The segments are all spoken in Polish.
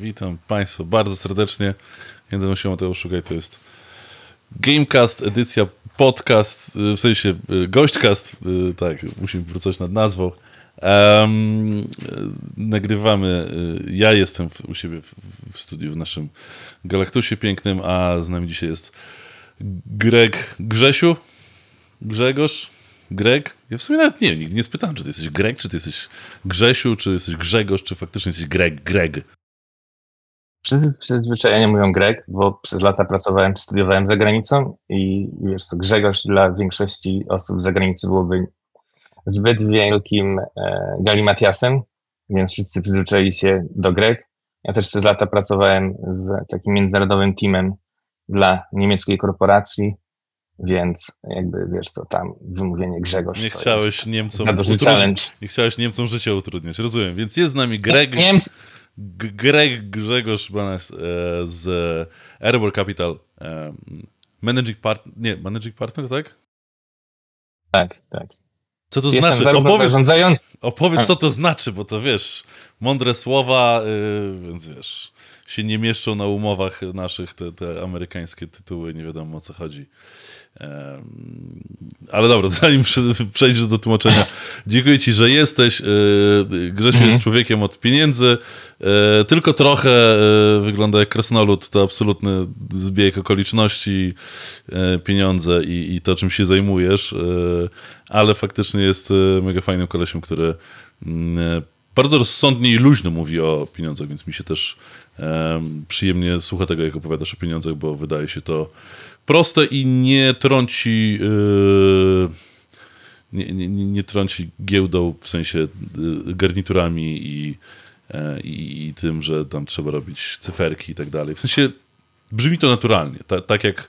Witam Państwa bardzo serdecznie. Nazywam się Mateusz Szugaj, to jest Gamecast, edycja podcast, y, w sensie y, gośćcast, y, tak, musimy pracować nad nazwą. Um, nagrywamy, ja jestem u siebie w, w studiu w naszym Galaktusie pięknym, a z nami dzisiaj jest Greg Grzesiu, Grzegorz, Greg. Ja w sumie nawet nie nigdy nie spytałem, czy ty jesteś Greg, czy ty jesteś Grzesiu, czy jesteś Grzegorz, czy faktycznie jesteś Greg, Greg. Przyzwyczajenie mówią Greg, bo przez lata pracowałem, studiowałem za granicą i wiesz co, Grzegorz dla większości osób za granicą byłoby zbyt wielkim e, galimatiasem, więc wszyscy przyzwyczaili się do Greg. Ja też przez lata pracowałem z takim międzynarodowym teamem dla niemieckiej korporacji, więc jakby wiesz co, tam wymówienie Grzegorz. Nie chciałeś Niemcom utrudnić. Nie chciałeś Niemcom życie utrudniać, rozumiem. Więc jest z nami Greg. Niemcy, Greg Grzegorz e, z Erebor Capital. E, managing partner, nie, managing partner, tak? Tak, tak. Co to Jestem znaczy? Opowiedz, opowiedz, co to znaczy, bo to wiesz, mądre słowa, yy, więc wiesz, się nie mieszczą na umowach naszych te, te amerykańskie tytuły, nie wiadomo o co chodzi. Ale dobra, zanim przejdziesz do tłumaczenia, dziękuję Ci, że jesteś. E, Grzesiu mhm. jest człowiekiem od pieniędzy. E, tylko trochę e, wygląda jak krasnolud. To absolutny zbieg okoliczności, pieniądze i, i to, czym się zajmujesz. Ale faktycznie jest mega fajnym kolesiem, który mm, bardzo rozsądnie i luźno mówi o pieniądzach, więc mi się też przyjemnie słucha tego, jak opowiadasz o pieniądzach, bo wydaje się to proste i nie trąci. Yy, nie, nie, nie, trąci giełdą w sensie yy, garniturami i, yy, i, tym, że tam trzeba robić cyferki i tak dalej. W sensie brzmi to naturalnie, ta, tak, jak,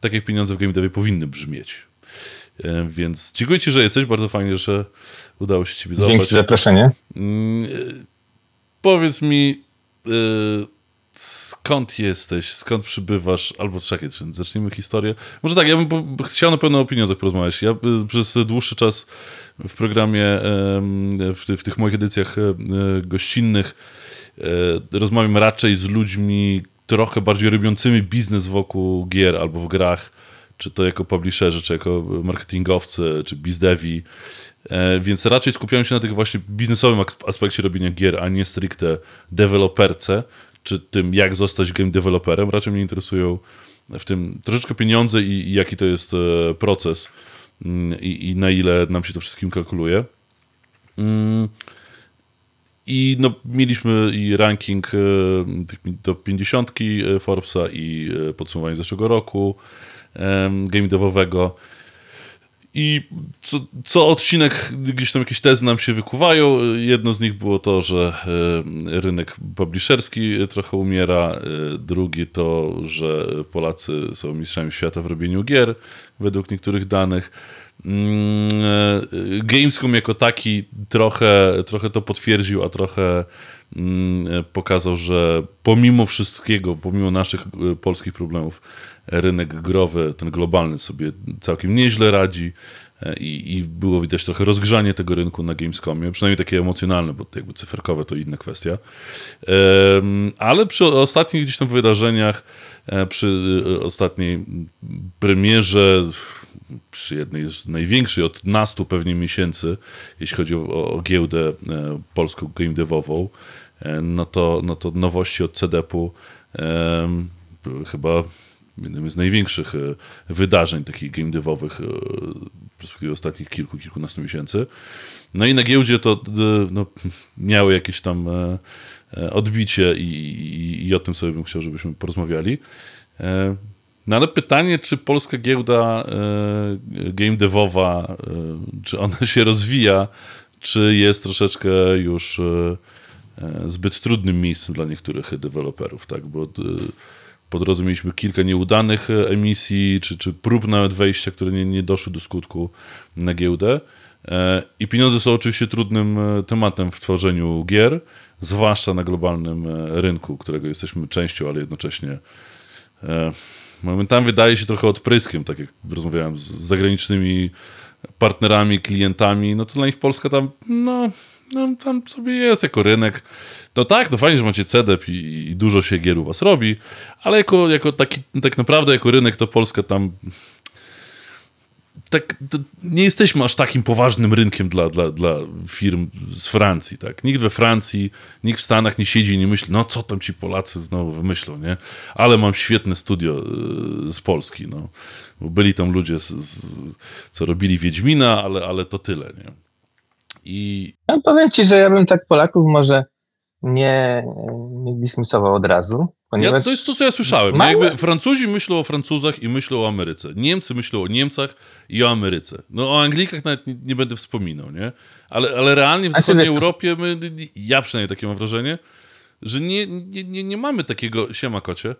tak jak pieniądze w game devie powinny brzmieć. Yy, więc dziękuję Ci, że jesteś. Bardzo fajnie, że udało się Ciebie zobaczyć. Dzięki za zaproszenie. Yy, powiedz mi, skąd jesteś, skąd przybywasz, albo czekaj, zacznijmy historię. Może tak, ja bym chciał na pewno o pieniądzach porozmawiać. Ja y, przez dłuższy czas w programie, w, w tych moich edycjach e, gościnnych e, rozmawiam raczej z ludźmi trochę bardziej robiącymi biznes wokół gier albo w grach, czy to jako publisherzy, czy jako marketingowcy, czy bizdevi. E, więc raczej skupiałem się na tych właśnie biznesowym aspekcie robienia gier, a nie stricte deweloperce czy tym, jak zostać game developerem. Raczej mnie interesują w tym troszeczkę pieniądze i, i jaki to jest e, proces mm, i, i, na ile nam się to wszystkim kalkuluje. Mm, I no, mieliśmy i ranking e, do 50 e, Forbesa i podsumowanie zeszłego roku game devowego. I co, co, odcinek gdzieś tam jakieś tezy nam się wykuwają. Jedno z nich było to, że e, rynek publisherski trochę umiera. E, drugi to, że Polacy są mistrzami świata w robieniu gier, według niektórych danych. Mm, e, Gamescom jako taki trochę, trochę to potwierdził, a trochę mm, pokazał, że pomimo wszystkiego, pomimo naszych polskich problemów, rynek growy, ten globalny sobie całkiem nieźle radzi e, i, i było widać trochę rozgrzanie tego rynku na Gamescomie, przynajmniej takie emocjonalne, bo jakby cyferkowe to inna kwestia. Ale przy ostatnich gdzieś tam wydarzeniach, e, przy e, ostatniej premierze, przy jednej z największej od nastu pewnie miesięcy, jeśli chodzi o, o giełdę polską game devową, no to, no to nowości od CDP-u chyba jednym z największych e, wydarzeń takich game devowych e, w perspektywie ostatnich kilku, kilkunastu miesięcy. No i na giełdzie to no, miały jakieś tam e, odbicie i, i, i, o tym sobie bym chciał, żebyśmy porozmawiali. No ale pytanie, czy polska giełda game devowa, czy ona się rozwija, czy jest troszeczkę już zbyt trudnym miejscem dla niektórych deweloperów, tak? Bo po drodze mieliśmy kilka nieudanych e, emisji, czy, czy prób nawet wejścia, które nie, nie doszły do skutku na giełdę. E, I pieniądze są oczywiście trudnym e, tematem w tworzeniu gier, zwłaszcza na globalnym rynku, którego jesteśmy częścią, ale jednocześnie momentami wydaje się trochę odpryskiem, tak jak rozmawiałem z zagranicznymi partnerami, klientami, no to dla nich Polska tam, no, no, tam sobie jest jako rynek. No tak, no fajnie, że macie CEDEP i, i dużo się gier u was robi, ale jako, jako taki, tak naprawdę jako rynek to Polska tam tak, nie jesteśmy aż takim poważnym rynkiem dla, dla, dla firm z Francji, tak? Nikt we Francji, nikt w Stanach nie siedzi i nie myśli, no co tam ci Polacy znowu wymyślą, nie? Ale mam świetne studio y, z Polski, no. Byli tam ludzie, z, z, co robili Wiedźmina, ale, ale to tyle, nie? I... Ja powiem ci, że ja bym tak Polaków może nie, nie dismisował od razu. Ponieważ... Ja, to jest to, co ja słyszałem. Mamy... Jakby Francuzi myślą o Francuzach i myślą o Ameryce. Niemcy myślą o Niemcach i o Ameryce. No o Anglikach nawet nie, nie będę wspominał, nie? Ale, ale realnie w zachodniej Europie, my, ja przynajmniej takie mam wrażenie, że nie, nie, nie, nie mamy takiego, siema kocie,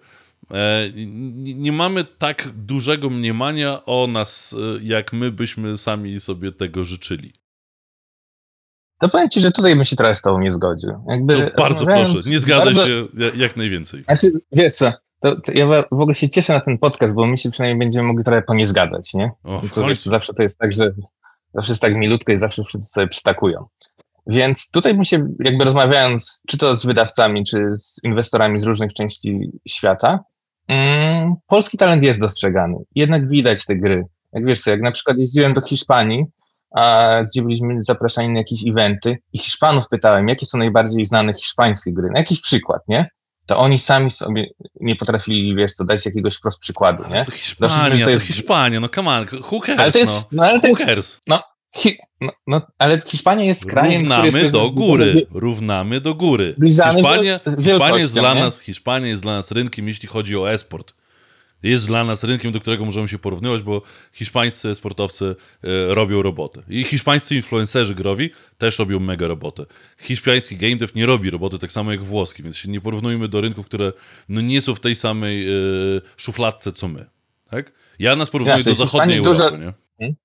e, nie, nie, mamy tak dużego mniemania o nas, e, jak my byśmy sami sobie tego życzyli to powiem ci, że tutaj bym się trochę z tobą nie zgodził. Jakby to bardzo proszę, nie zgadzaj bardzo... się jak najwięcej. Znaczy, wiesz co, to, to, ja w ogóle się cieszę na ten podcast, bo my się przynajmniej będziemy mogli trochę po nie zgadzać, nie? O, to, wiesz, zawsze to jest tak, że zawsze jest tak milutko i zawsze wszyscy sobie przytakują. Więc tutaj bym się, jakby rozmawiając, czy to z wydawcami, czy z inwestorami z różnych części świata, mm, polski talent jest dostrzegany. Jednak widać te gry. Jak wiesz co, jak na przykład jeździłem do Hiszpanii, a, gdzie byliśmy zapraszani na jakieś eventy i Hiszpanów pytałem, jakie są najbardziej znane hiszpańskie gry, na jakiś przykład, nie? To oni sami sobie nie potrafili, wiesz co, dać jakiegoś wprost przykładu, nie? To Hiszpania, to, jest... to Hiszpania, no come on, who cares, ale to jest, no? no ale who cares? No, hi, no, no, ale Hiszpania jest krajem, Równamy który jest do góry, równamy do góry. Hiszpania, Hiszpania, jest dla nas, Hiszpania jest dla nas rynkiem, jeśli chodzi o esport jest dla nas rynkiem, do którego możemy się porównywać, bo hiszpańscy sportowcy e, robią robotę. I hiszpańscy influencerzy growi też robią mega robotę. Hiszpański game dev nie robi roboty tak samo jak włoski, więc się nie porównujmy do rynków, które no, nie są w tej samej e, szufladce co my. Tak? Ja nas porównuję ja, do zachodniej Europy. Dużo... Nie? Hmm?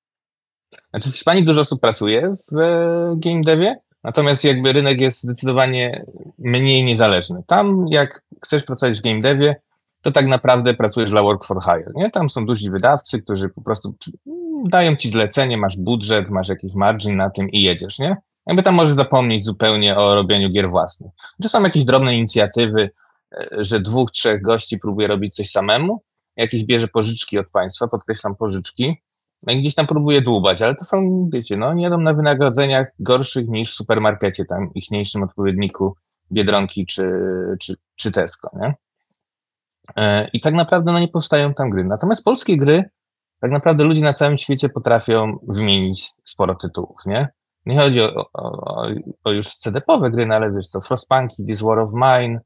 Znaczy w Hiszpanii dużo osób pracuje w e, game devie, natomiast jakby rynek jest zdecydowanie mniej niezależny. Tam jak chcesz pracować w game devie, to tak naprawdę pracujesz dla Work for Hire. Nie? Tam są duzi wydawcy, którzy po prostu dają ci zlecenie, masz budżet, masz jakiś margin na tym i jedziesz, nie? Jakby tam możesz zapomnieć zupełnie o robieniu gier własnych. Czy są jakieś drobne inicjatywy, e, że dwóch, trzech gości próbuje robić coś samemu, jakieś bierze pożyczki od państwa, podkreślam pożyczki, no i gdzieś tam próbuje dłubać, ale to są, wiecie, no nie jadą na wynagrodzeniach gorszych niż w supermarkecie, tam ichniejszym odpowiedniku Biedronki czy, czy, czy Tesco, nie? E, I tak naprawdę no, nie powstają tam gry. Natomiast polskie gry, tak naprawdę ludzie na całym świecie potrafią wymienić sporo tytułów, nie? Nie chodzi o, o, o już CD-powe gry, no ale wiesz co, Frostpunki, This War of Mine,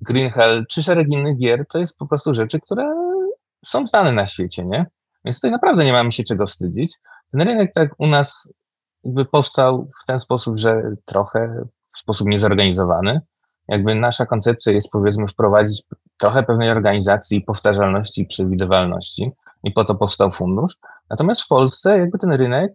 Green Hell, czy szereg innych gier, to jest po prostu rzeczy, które są znane na świecie, nie? Więc tutaj naprawdę nie mamy się czego wstydzić. Ten rynek tak u nas jakby powstał w ten sposób, że trochę w sposób niezorganizowany. Jakby nasza koncepcja jest powiedzmy wprowadzić trochę pewnej organizacji, powtarzalności i przewidywalności i po to powstał fundusz. Natomiast w Polsce jakby ten rynek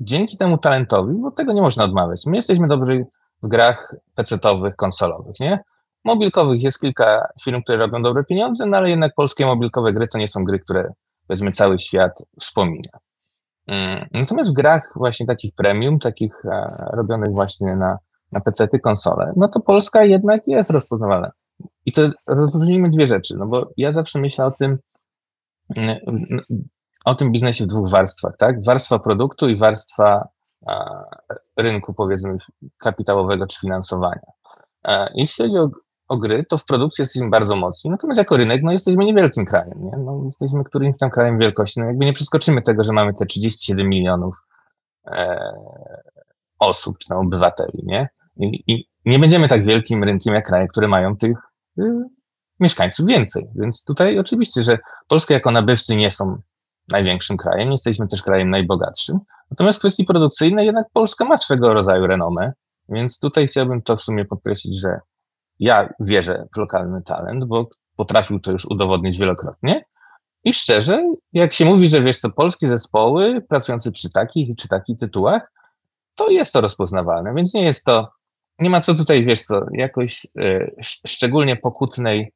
dzięki temu talentowi, bo tego nie można odmawiać. My jesteśmy dobrzy w grach pecetowych, konsolowych, nie? Mobilkowych jest kilka firm, które robią dobre pieniądze, no ale jednak polskie mobilkowe gry to nie są gry, które powiedzmy cały świat wspomina. Mm, natomiast w grach właśnie takich premium, takich e, robionych właśnie na, na PC-ty, konsole, no to Polska jednak jest rozpoznawalna. I to rozróżnijmy dwie rzeczy, no bo ja zawsze myślę o tym, mm, o tym biznesie w dwóch warstwach, tak? Warstwa produktu i warstwa rynku, powiedzmy, kapitałowego czy finansowania. Jeśli chodzi o, o, gry, to w produkcji jesteśmy bardzo mocni, natomiast jako rynek, no jesteśmy niewielkim krajem, nie? No, jesteśmy którymś tam krajem wielkości, no jakby nie przeskoczymy tego, że mamy te 37 milionów e, osób, czy no, obywateli, nie? I, I, nie będziemy tak wielkim rynkiem jak kraje, które mają tych mieszkańców więcej. Więc tutaj oczywiście, że Polska jako nabywcy nie są największym krajem, jesteśmy też krajem najbogatszym. Natomiast w kwestii produkcyjnej jednak Polska ma swego rodzaju renomę, więc tutaj chciałbym to w sumie podkreślić, że ja wierzę w lokalny talent, bo potrafił to już udowodnić wielokrotnie. I szczerze, jak się mówi, że wiesz co, polskie zespoły pracujące przy takich czy takich tytułach, to jest to rozpoznawalne, więc nie jest to nie ma co tutaj, wiesz co, jakoś y, szczególnie pokutnej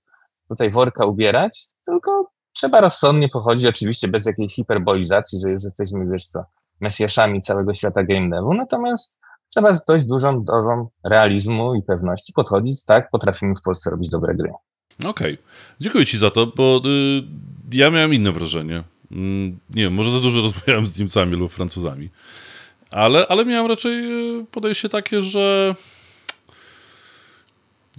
tutaj worka ubierać, tylko trzeba rozsądnie pochodzić, oczywiście bez jakiejś hiperbolizacji, że już jesteśmy, wiesz co, mesjaszami całego świata game devu, natomiast trzeba z dość dużą dozą realizmu i pewności podchodzić, tak, potrafimy w Polsce robić dobre gry. Okej, okay. dziękuję ci za to, bo y, ja miałem inne wrażenie. Mm, nie wiem, może za dużo rozmawiałem z Niemcami lub Francuzami, ale, ale miałem raczej y, podejście takie, że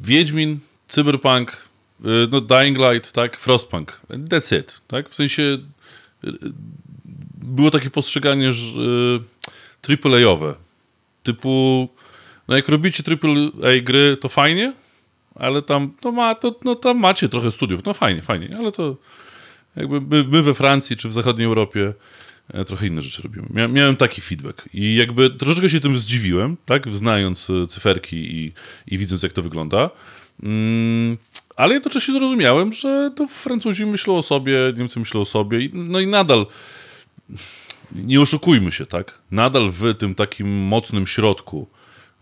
Wiedźmin, Cyberpunk, y, no Dying Light, tak, Frostpunk, that's it, tak, w sensie y, było takie postrzeganie że, AAA-owe, typu, no jak robicie AAA gry, to fajnie, ale tam, no, ma, to, no tam macie trochę studiów, no fajnie, fajnie, ale to jakby my, my we Francji czy w zachodniej Europie trochę inne rzeczy robimy. Mia, miałem taki feedback i jakby troszeczkę się tym zdziwiłem, tak, znając e, cyferki i, i widząc jak to wygląda, mm, ale jednocześnie zrozumiałem, że to Francuzi myślą o sobie, Niemcy myślą o sobie, no i nadal nie oszukujmy się, tak? Nadal w tym takim mocnym środku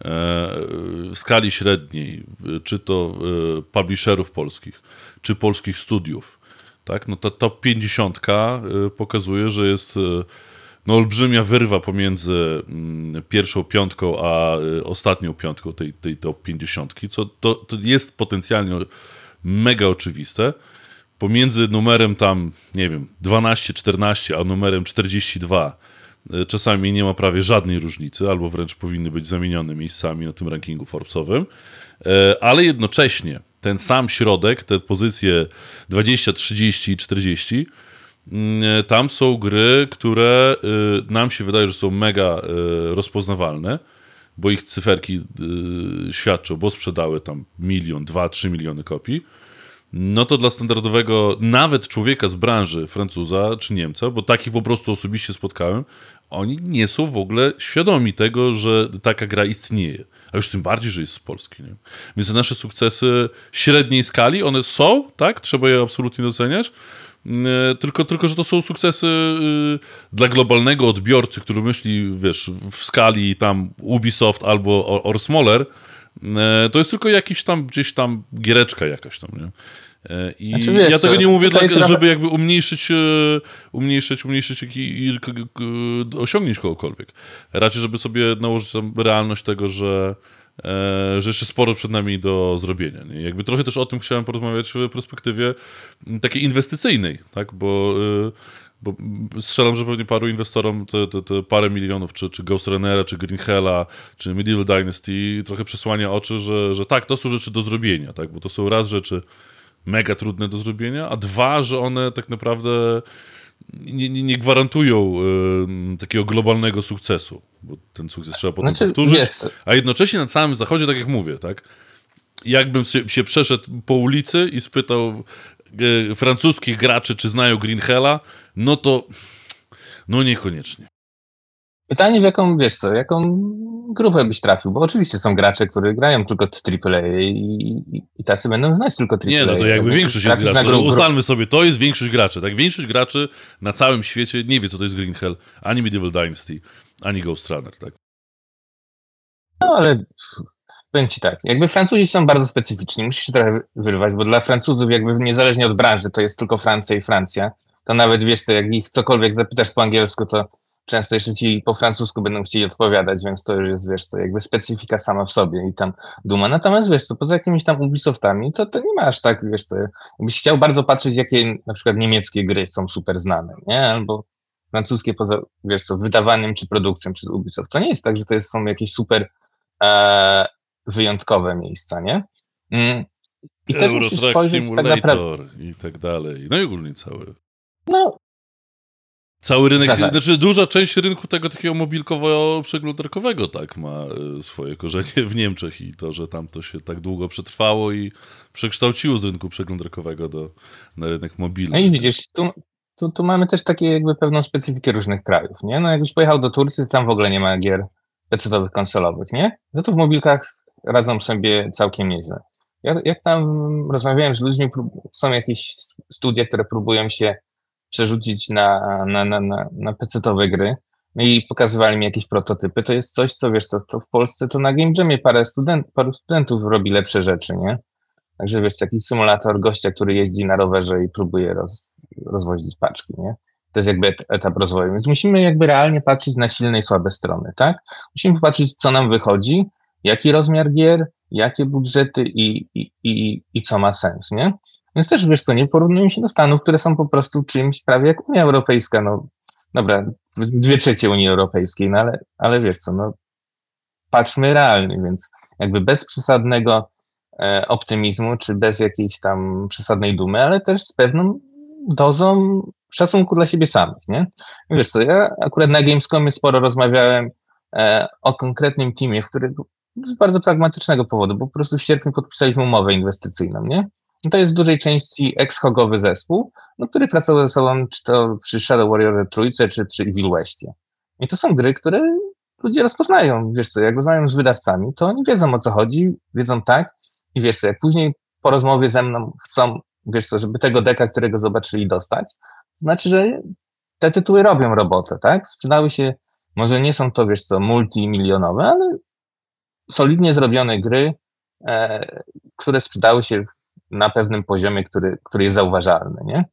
w skali średniej, czy to e, publisherów polskich, czy polskich studiów, tak, no ta top 50 e, pokazuje, że jest e, no, olbrzymia wyrwa pomiędzy mm, pierwszą piątką a ostatnią piątką tej, tej top 50, co to, to jest potencjalnie mega oczywiste. Pomiędzy numerem tam, nie wiem, 12, 14, a numerem 42 E, czasami nie ma prawie żadnej różnicy, albo wręcz powinny być zamienione miejscami na tym rankingu Forbesowym, ale jednocześnie ten sam środek, te pozycje 20, 30 i 40, mm, e, tam są gry, które nam się wydaje, że są mega rozpoznawalne, bo ich cyferki świadczą, bo sprzedały tam milion, dwa, trzy miliony kopii no to dla standardowego nawet człowieka z branży Francuza czy Niemca, bo takich po prostu osobiście spotkałem, oni nie są w ogóle świadomi tego, że taka gra istnieje. A już tym bardziej, że jest z Polski. Nie? Więc te nasze sukcesy średniej skali, one są, tak? Trzeba je absolutnie doceniać. E, tylko, tylko, że to są sukcesy y, dla globalnego odbiorcy, który myśli, wiesz, w skali tam Ubisoft albo or e, to jest tylko jakiś tam, gdzieś tam giereczka jakaś tam, nie? E, I znaczy, wiesz, ja tego nie mówię, dla, trochę... żeby jakby umniejszyć, e, umniejszyć, umniejszyć osiągnięć kogokolwiek. Raczej, żeby sobie nałożyć realność tego, że, e, że jeszcze sporo przed nami do zrobienia. Nie? Jakby trochę też o tym chciałem porozmawiać w perspektywie takiej inwestycyjnej, tak? bo, bo strzelam, że pewnie paru inwestorom te, te, te parę milionów, czy, czy Ghost Runnera, czy Green Hella, czy Medieval Dynasty trochę przesłania oczy, że, że tak, to są rzeczy do zrobienia, tak? bo to są raz rzeczy mega trudne do zrobienia, a dwa, że one tak naprawdę nie, nie, nie gwarantują y, takiego globalnego sukcesu, bo ten sukces trzeba potem znaczy, powtórzyć, a jednocześnie na całym zachodzie, tak jak mówię, tak, jakbym się, przeszedł po ulicy i spytał y, francuskich graczy, czy znają Green Hella, no to no niekoniecznie. Pytanie, w jaką, wiesz co, jaką grupę byś trafił, bo oczywiście są gracze, którzy grają tylko AAA i, i, i tacy będą znać tylko AAA. Nie, no to jakby większość jest graczy. No, ustalmy sobie, to jest większość graczy, tak? Większość graczy na całym świecie nie wie, co to jest Green Hell, ani Medieval Dynasty, ani Ghost Runner, tak? No, ale powiem ci tak, jakby Francuzi są bardzo specyficzni, musisz się trochę wyrwać, bo dla Francuzów jakby niezależnie od branży, to jest tylko Francja i Francja, to nawet wiesz, to jak ich cokolwiek zapytasz po angielsku, to często jeszcze ci po francusku będą chcieli odpowiadać, więc to już jest, wiesz, to jakby specyfika sama w sobie i tam duma. Natomiast, wiesz co, poza jakimiś tam Ubisoftami, to, to nie ma aż tak, wiesz co, jakbyś chciał bardzo patrzeć, jakie na przykład niemieckie gry są super znane, nie? Albo francuskie poza, wiesz co, wydawaniem czy produkcją przez Ubisoft. To nie jest tak, że to jest, są jakieś super e, wyjątkowe miejsca, nie? Mm. I też Euro musisz spojrzeć tak naprawdę... i tak dalej. No i ogólnie cały. No, Cały rynek, tak, tak. znaczy duża część rynku tego takiego mobilkowo-przeglądarkowego tak ma e, swoje korzenie w Niemczech i to, że tam to się tak długo przetrwało i przekształciło z rynku przeglądarkowego do, na rynek mobilny. No i widzisz, tu, tu, tu mamy też takie jakby pewną specyfikę różnych krajów, nie? No jakbyś pojechał do Turcji, tam w ogóle nie ma gier pecetowych, konsolowych, nie? No to w mobilkach radzą sobie całkiem nieźle. Ja, jak tam rozmawiałem z ludźmi, są jakieś studia, które próbują się przerzucić na, na, na, na, na PC-owe gry. No i pokazywali mi jakieś prototypy. To jest coś, co wiesz, co, to w Polsce to na Game Jamie parę student, paru studentów robi lepsze rzeczy, nie? Także wiesz, taki symulator gościa, który jeździ na rowerze i próbuje roz, rozwozić paczki, nie? to jest jakby etap rozwoju. Więc musimy jakby realnie patrzeć na silne i słabe strony, tak? Musimy patrzeć, co nam wychodzi, jaki rozmiar gier, jakie budżety i, i, i, i co ma sens, nie? Więc też, wiesz co, nie porównujemy się do Stanów, które są po prostu czymś prawie jak Unia Europejska, no dobra, dwie trzecie Unii Europejskiej, no ale, ale wiesz co, no patrzmy realnie, więc jakby bez przesadnego e, optymizmu, czy bez jakiejś tam przesadnej dumy, ale też z pewną dozą szacunku dla siebie samych, nie? Wiesz co, ja akurat na Gamescomie sporo rozmawiałem e, o konkretnym teamie, w którym z bardzo pragmatycznego powodu, bo po prostu w sierpniu podpisaliśmy umowę inwestycyjną, nie? To jest w dużej części ex-hogowy zespół, no, który pracował ze sobą czy to przy Shadow Warriorze Trójce, czy przy Evil Westie. I to są gry, które ludzie rozpoznają, wiesz co, jak rozmawiają z wydawcami, to oni wiedzą o co chodzi, wiedzą tak i wiesz co, jak później po rozmowie ze mną chcą, wiesz co, żeby tego deka, którego zobaczyli dostać, to znaczy, że te tytuły robią robotę, tak? Sprzedały się, może nie są to, wiesz co, multimilionowe, ale solidnie zrobione gry, e, które sprzedały się na pewnym poziomie, który, który jest zauważalny, nie?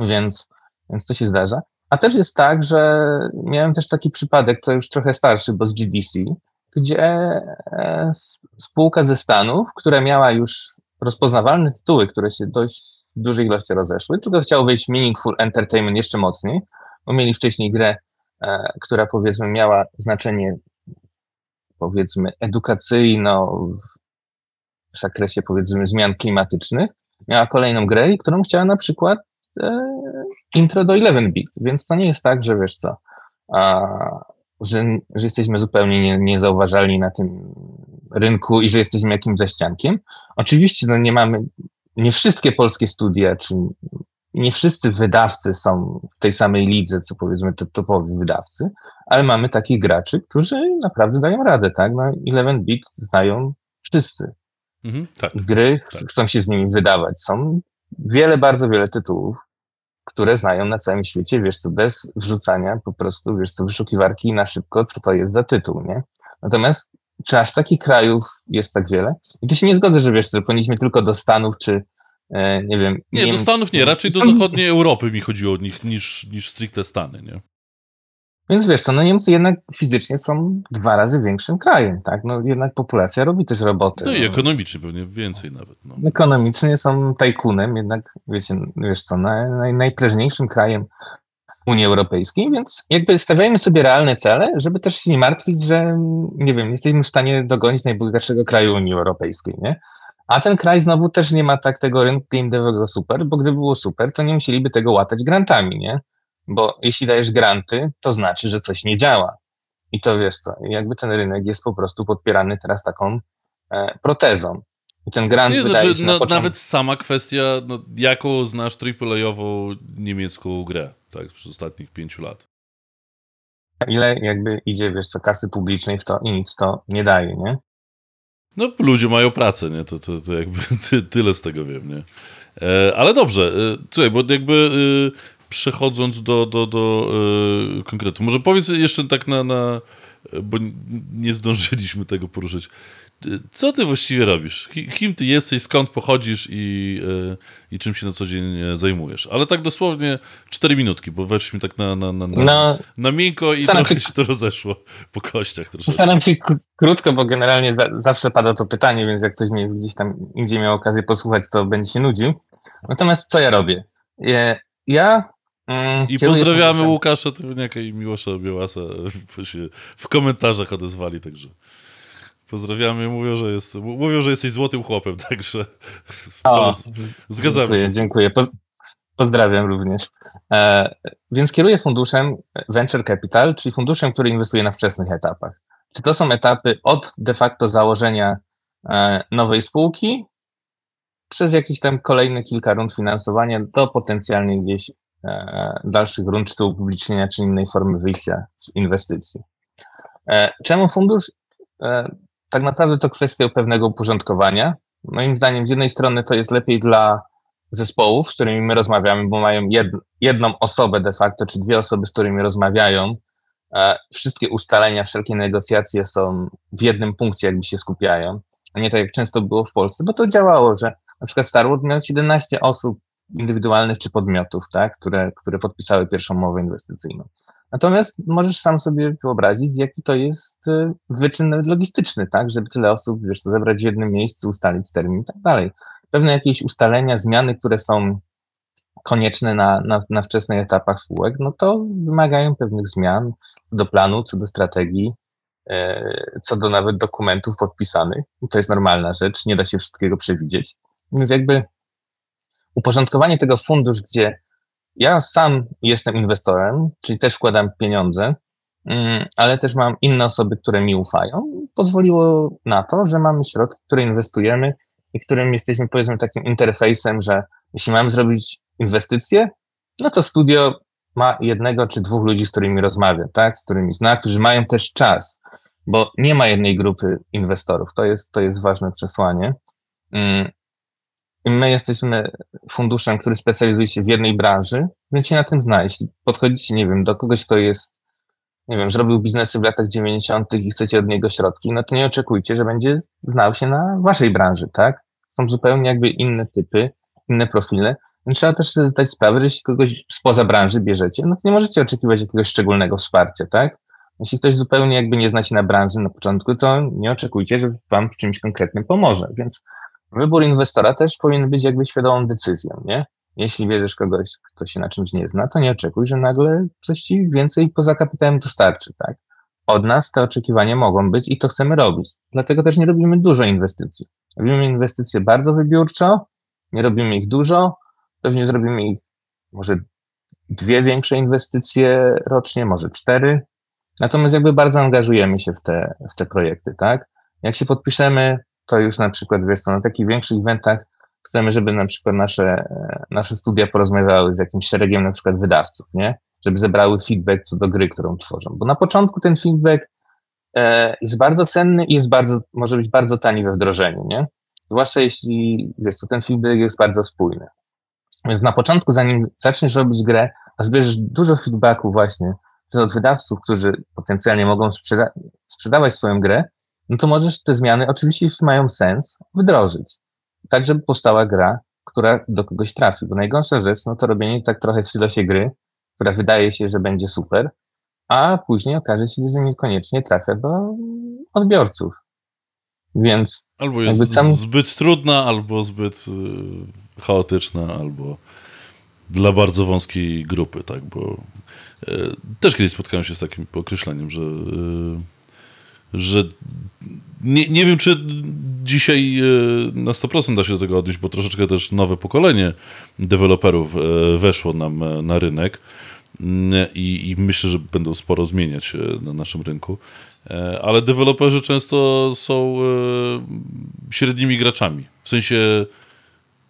Więc, więc to się zdarza. A też jest tak, że miałem też taki przypadek, to już trochę starszy, bo z GDC, gdzie e, spółka ze Stanów, która miała już rozpoznawalne tytuły, które się dość w dużej ilości rozeszły, tylko chciał wejść Meaningful Entertainment jeszcze mocniej, bo mieli wcześniej grę, e, która powiedzmy miała znaczenie powiedzmy edukacyjno w zakresie powiedzmy zmian klimatycznych, miała kolejną grę, którą chciała na przykład e, intro do 11-bit, więc to nie jest tak, że wiesz co, a, że, że jesteśmy zupełnie nie, niezauważalni na tym rynku i że jesteśmy jakimś zaściankiem. Oczywiście no nie mamy, nie wszystkie polskie studia, czy nie wszyscy wydawcy są w tej samej lidze, co powiedzmy te topowi wydawcy, ale mamy takich graczy, którzy naprawdę dają radę, tak? No 11-bit znają wszyscy. Mhm, tak, Gry tak. chcą się z nimi wydawać. Są wiele, bardzo wiele tytułów, które znają na całym świecie, wiesz co, bez wrzucania po prostu, wiesz co, wyszukiwarki na szybko, co to jest za tytuł, nie? Natomiast czy aż takich krajów jest tak wiele? I tu się nie zgodzę, że wiesz co, powinniśmy tylko do Stanów, czy e, nie wiem... Nie, nie do Stanów nie, raczej do zachodniej Europy mi chodziło o nich niż, niż stricte Stany, nie? Więc wiesz co, no Niemcy jednak fizycznie są dwa razy większym krajem, tak? No jednak populacja robi też roboty. No i no. ekonomicznie pewnie więcej nawet. No. Ekonomicznie są tajkunem, jednak wiecie, wiesz co, naj, naj, najprężniejszym krajem Unii Europejskiej, więc jakby stawiajmy sobie realne cele, żeby też się nie martwić, że nie wiem, jesteśmy w stanie dogonić najbogatszego kraju Unii Europejskiej, nie? A ten kraj znowu też nie ma tak tego rynku game super, bo gdyby było super, to nie musieliby tego łatać grantami, nie? Bo jeśli dajesz granty, to znaczy, że coś nie działa. I to wiesz co, jakby ten rynek jest po prostu podpierany teraz taką e, protezą. I ten grant nie, znaczy, no, początku... Nawet sama kwestia, no, jaką znasz AAA-ową niemiecką grę, tak, przez ostatnich pięciu lat. Ile jakby idzie, wiesz co, kasy publicznej w to i nic to nie daje, nie? No, ludzie mają pracę, nie? To, to, to jakby ty, tyle z tego wiem, nie? E, ale dobrze, e, słuchaj, bo jakby e, przechodząc do, do, do yy, konkretu. Może powiedz jeszcze tak na, na bo nie zdążyliśmy tego poruszyć. Co ty właściwie robisz? Kim ty jesteś, skąd pochodzisz i, yy, i czym się na co dzień zajmujesz? Ale tak dosłownie cztery minutki, bo weszliśmy tak na, na, na, na, no, na miękko i trochę się, się to rozeszło po kościach. Troszeczkę. Staram się krótko, bo generalnie za, zawsze pada to pytanie, więc jak ktoś mnie gdzieś tam indziej miał okazję posłuchać, to będzie się nudził. Natomiast co ja robię? Ja Mm, I pozdrawiamy Łukasza Trybniaka i Miłosza Białasa, bo się w komentarzach odezwali, także pozdrawiamy. Mówią, że, jest, mówią, że jesteś złotym chłopem, także o, zgadzamy dziękuję, się. Dziękuję, po, pozdrawiam również. E, więc kieruję funduszem Venture Capital, czyli funduszem, który inwestuje na wczesnych etapach. Czy to są etapy od de facto założenia e, nowej spółki, przez jakieś tam kolejne kilka rund finansowania do potencjalnie gdzieś dalszych rund, czy upublicznienia, czy innej formy wyjścia z inwestycji. E, czemu fundusz? E, tak naprawdę to kwestia pewnego uporządkowania. Moim zdaniem, z jednej strony to jest lepiej dla zespołów, z którymi my rozmawiamy, bo mają jedną osobę de facto, czy dwie osoby, z którymi rozmawiają. Wszystkie ustalenia, wszelkie negocjacje są w jednym punkcie, jakby się skupiają, a nie tak jak często było w Polsce, bo to działało, że na przykład Starwood miał 17 osób indywidualnych czy podmiotów, tak, które, które podpisały pierwszą umowę inwestycyjną. Natomiast możesz sam sobie wyobrazić, jaki to jest y, wyczyn logistyczny, tak, żeby tyle osób, wiesz, zebrać w jednym miejscu, ustalić termin i tak dalej. Pewne jakieś ustalenia, zmiany, które są konieczne na, na, na wczesnych etapach spółek, no to wymagają pewnych zmian do planu, co do strategii, e, co do nawet dokumentów podpisanych. To jest normalna rzecz, nie da się wszystkiego przewidzieć. Więc jakby uporządkowanie tego fundusz, gdzie ja sam jestem inwestorem, czyli też wkładam pieniądze, mm, ale też mam inne osoby, które mi ufają, pozwoliło na to, że mamy środki, które inwestujemy i którym jesteśmy powiedzmy takim interfejsem, że jeśli mamy zrobić inwestycje, no to studio ma jednego czy dwóch ludzi, z którymi rozmawia, tak, z którymi zna, którzy mają też czas, bo nie ma jednej grupy inwestorów. To jest, to jest ważne przesłanie. My jesteśmy funduszem, który specjalizuje się w jednej branży, więc się na tym zna. Jeśli podchodzicie, nie wiem, do kogoś, kto jest, nie wiem, zrobił biznesy w latach 90. i chcecie od niego środki, no to nie oczekujcie, że będzie znał się na waszej branży, tak? Są zupełnie jakby inne typy, inne profile. Więc trzeba też sobie zdać sprawę, że jeśli kogoś spoza branży bierzecie, no to nie możecie oczekiwać jakiegoś szczególnego wsparcia, tak? Jeśli ktoś zupełnie jakby nie zna się na branży na początku, to nie oczekujcie, że wam w czymś konkretnym pomoże. Więc wybór inwestora też powinien być jakby świadomą decyzją, nie? Jeśli bierzesz kogoś, kto się na czymś nie zna, to nie oczekuj, że nagle coś ci więcej poza kapitałem dostarczy, tak? Od nas te oczekiwania mogą być i to chcemy robić. Dlatego też nie robimy dużo inwestycji. Robimy inwestycje bardzo wybiórczo, nie robimy ich dużo, pewnie zrobimy ich może dwie większe inwestycje rocznie, może cztery. Natomiast jakby bardzo angażujemy się w te, w te projekty, tak? Jak się podpiszemy, to już na przykład, wiesz co, na takich większych eventach chcemy, żeby na przykład nasze, nasze studia porozmawiały z jakimś szeregiem na przykład wydawców, nie? Żeby zebrały feedback co do gry, którą tworzą. Bo na początku ten feedback e, jest bardzo cenny i jest bardzo, może być bardzo tani we wdrożeniu, nie? Zwłaszcza jeśli, wiesz co, ten feedback jest bardzo spójny. Więc na początku, zanim zaczniesz robić grę, zbierzesz dużo feedbacku właśnie od wydawców, którzy potencjalnie mogą sprzeda sprzedawać swoją grę, no to możesz te zmiany, oczywiście jeśli mają sens, wdrożyć. Tak, żeby powstała gra, która do kogoś trafi. Bo najgorsza rzecz, no to robienie tak trochę w silosie gry, która wydaje się, że będzie super, a później okaże się, że niekoniecznie trafia do odbiorców. Więc. Albo jest tam... zbyt trudna, albo zbyt y, chaotyczna, albo dla bardzo wąskiej grupy, tak? Bo y, też kiedyś spotkałem się z takim określeniem, że. Y, że nie, nie wiem, czy dzisiaj e, na 100% da się do tego odnieść, bo troszeczkę też nowe pokolenie deweloperów e, weszło nam e, na rynek mm, i, i myślę, że będą sporo zmieniać na naszym rynku. Ale deweloperzy często są średnimi graczami. W sensie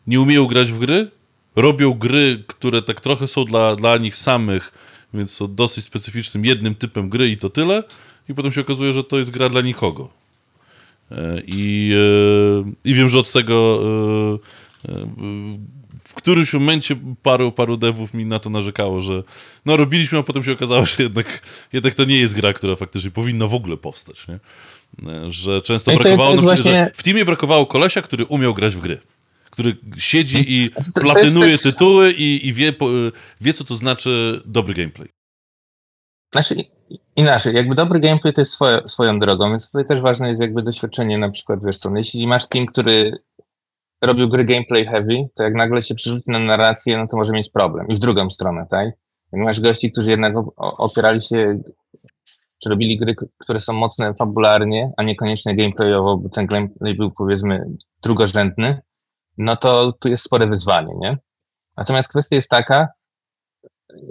nie umieją grać w gry, robią gry, które tak trochę są dla, dla nich samych, więc są dosyć specyficznym jednym typem gry i to tyle i potem się okazuje, że to jest gra dla nikogo. E, I, e, i wiem, że od tego e, w którymś momencie paru, paru devów mi na to narzekało, że no robiliśmy, a potem się okazało, że jednak, jednak to nie jest gra, która faktycznie powinna w ogóle powstać, nie? Że często no brakowało, to właśnie... w teamie brakowało kolesia, który umiał grać w gry. Który siedzi i platynuje tytuły i, i wie, wie, co to znaczy dobry gameplay. Znaczy, inaczej, jakby dobry gameplay to jest swoje, swoją drogą, więc tutaj też ważne jest jakby doświadczenie na przykład, wiesz co, no jeśli masz team, który robił gry gameplay heavy, to jak nagle się przerzuci na narrację, no to może mieć problem. I w drugą stronę, tak? Jak masz gości, którzy jednak opierali się, czy robili gry, które są mocne fabularnie, a niekoniecznie gameplayowo, bo ten gameplay był powiedzmy drugorzędny, no to tu jest spore wyzwanie, nie? Natomiast kwestia jest taka,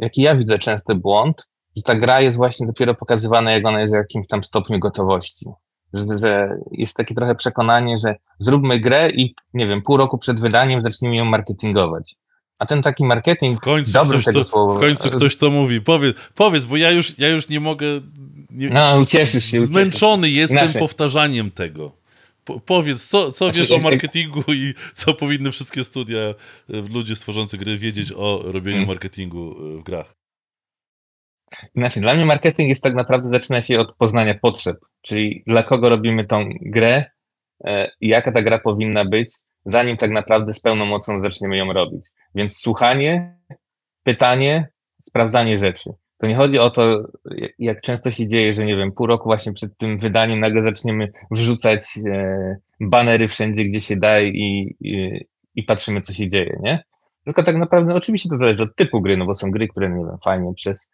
jaki ja widzę często błąd, że ta gra jest właśnie dopiero pokazywana, jak ona jest w jakimś tam stopniu gotowości. Że, że, jest takie trochę przekonanie, że zróbmy grę i nie wiem, pół roku przed wydaniem zacznijmy ją marketingować. A ten taki marketing, w końcu dobry tego to, słowa. W końcu ktoś to mówi. Powiedz, powiedz bo ja już, ja już nie mogę. Nie, no, ucieszysz się. Zmęczony ucieszysz. jestem Inaczej. powtarzaniem tego. Po, powiedz, co, co znaczy, wiesz o marketingu i co powinny wszystkie studia, e, ludzie stworzący gry wiedzieć o robieniu hmm. marketingu e, w grach? Inaczej, dla mnie marketing jest tak naprawdę, zaczyna się od poznania potrzeb, czyli dla kogo robimy tą grę, e, jaka ta gra powinna być, zanim tak naprawdę z pełną mocą zaczniemy ją robić. Więc słuchanie, pytanie, sprawdzanie rzeczy. To nie chodzi o to, jak często się dzieje, że nie wiem, pół roku właśnie przed tym wydaniem nagle zaczniemy wrzucać e, banery wszędzie, gdzie się da i, i, i, patrzymy, co się dzieje, nie? Tylko tak naprawdę, oczywiście to zależy od typu gry, no bo są gry, które, nie wiem, fajnie przez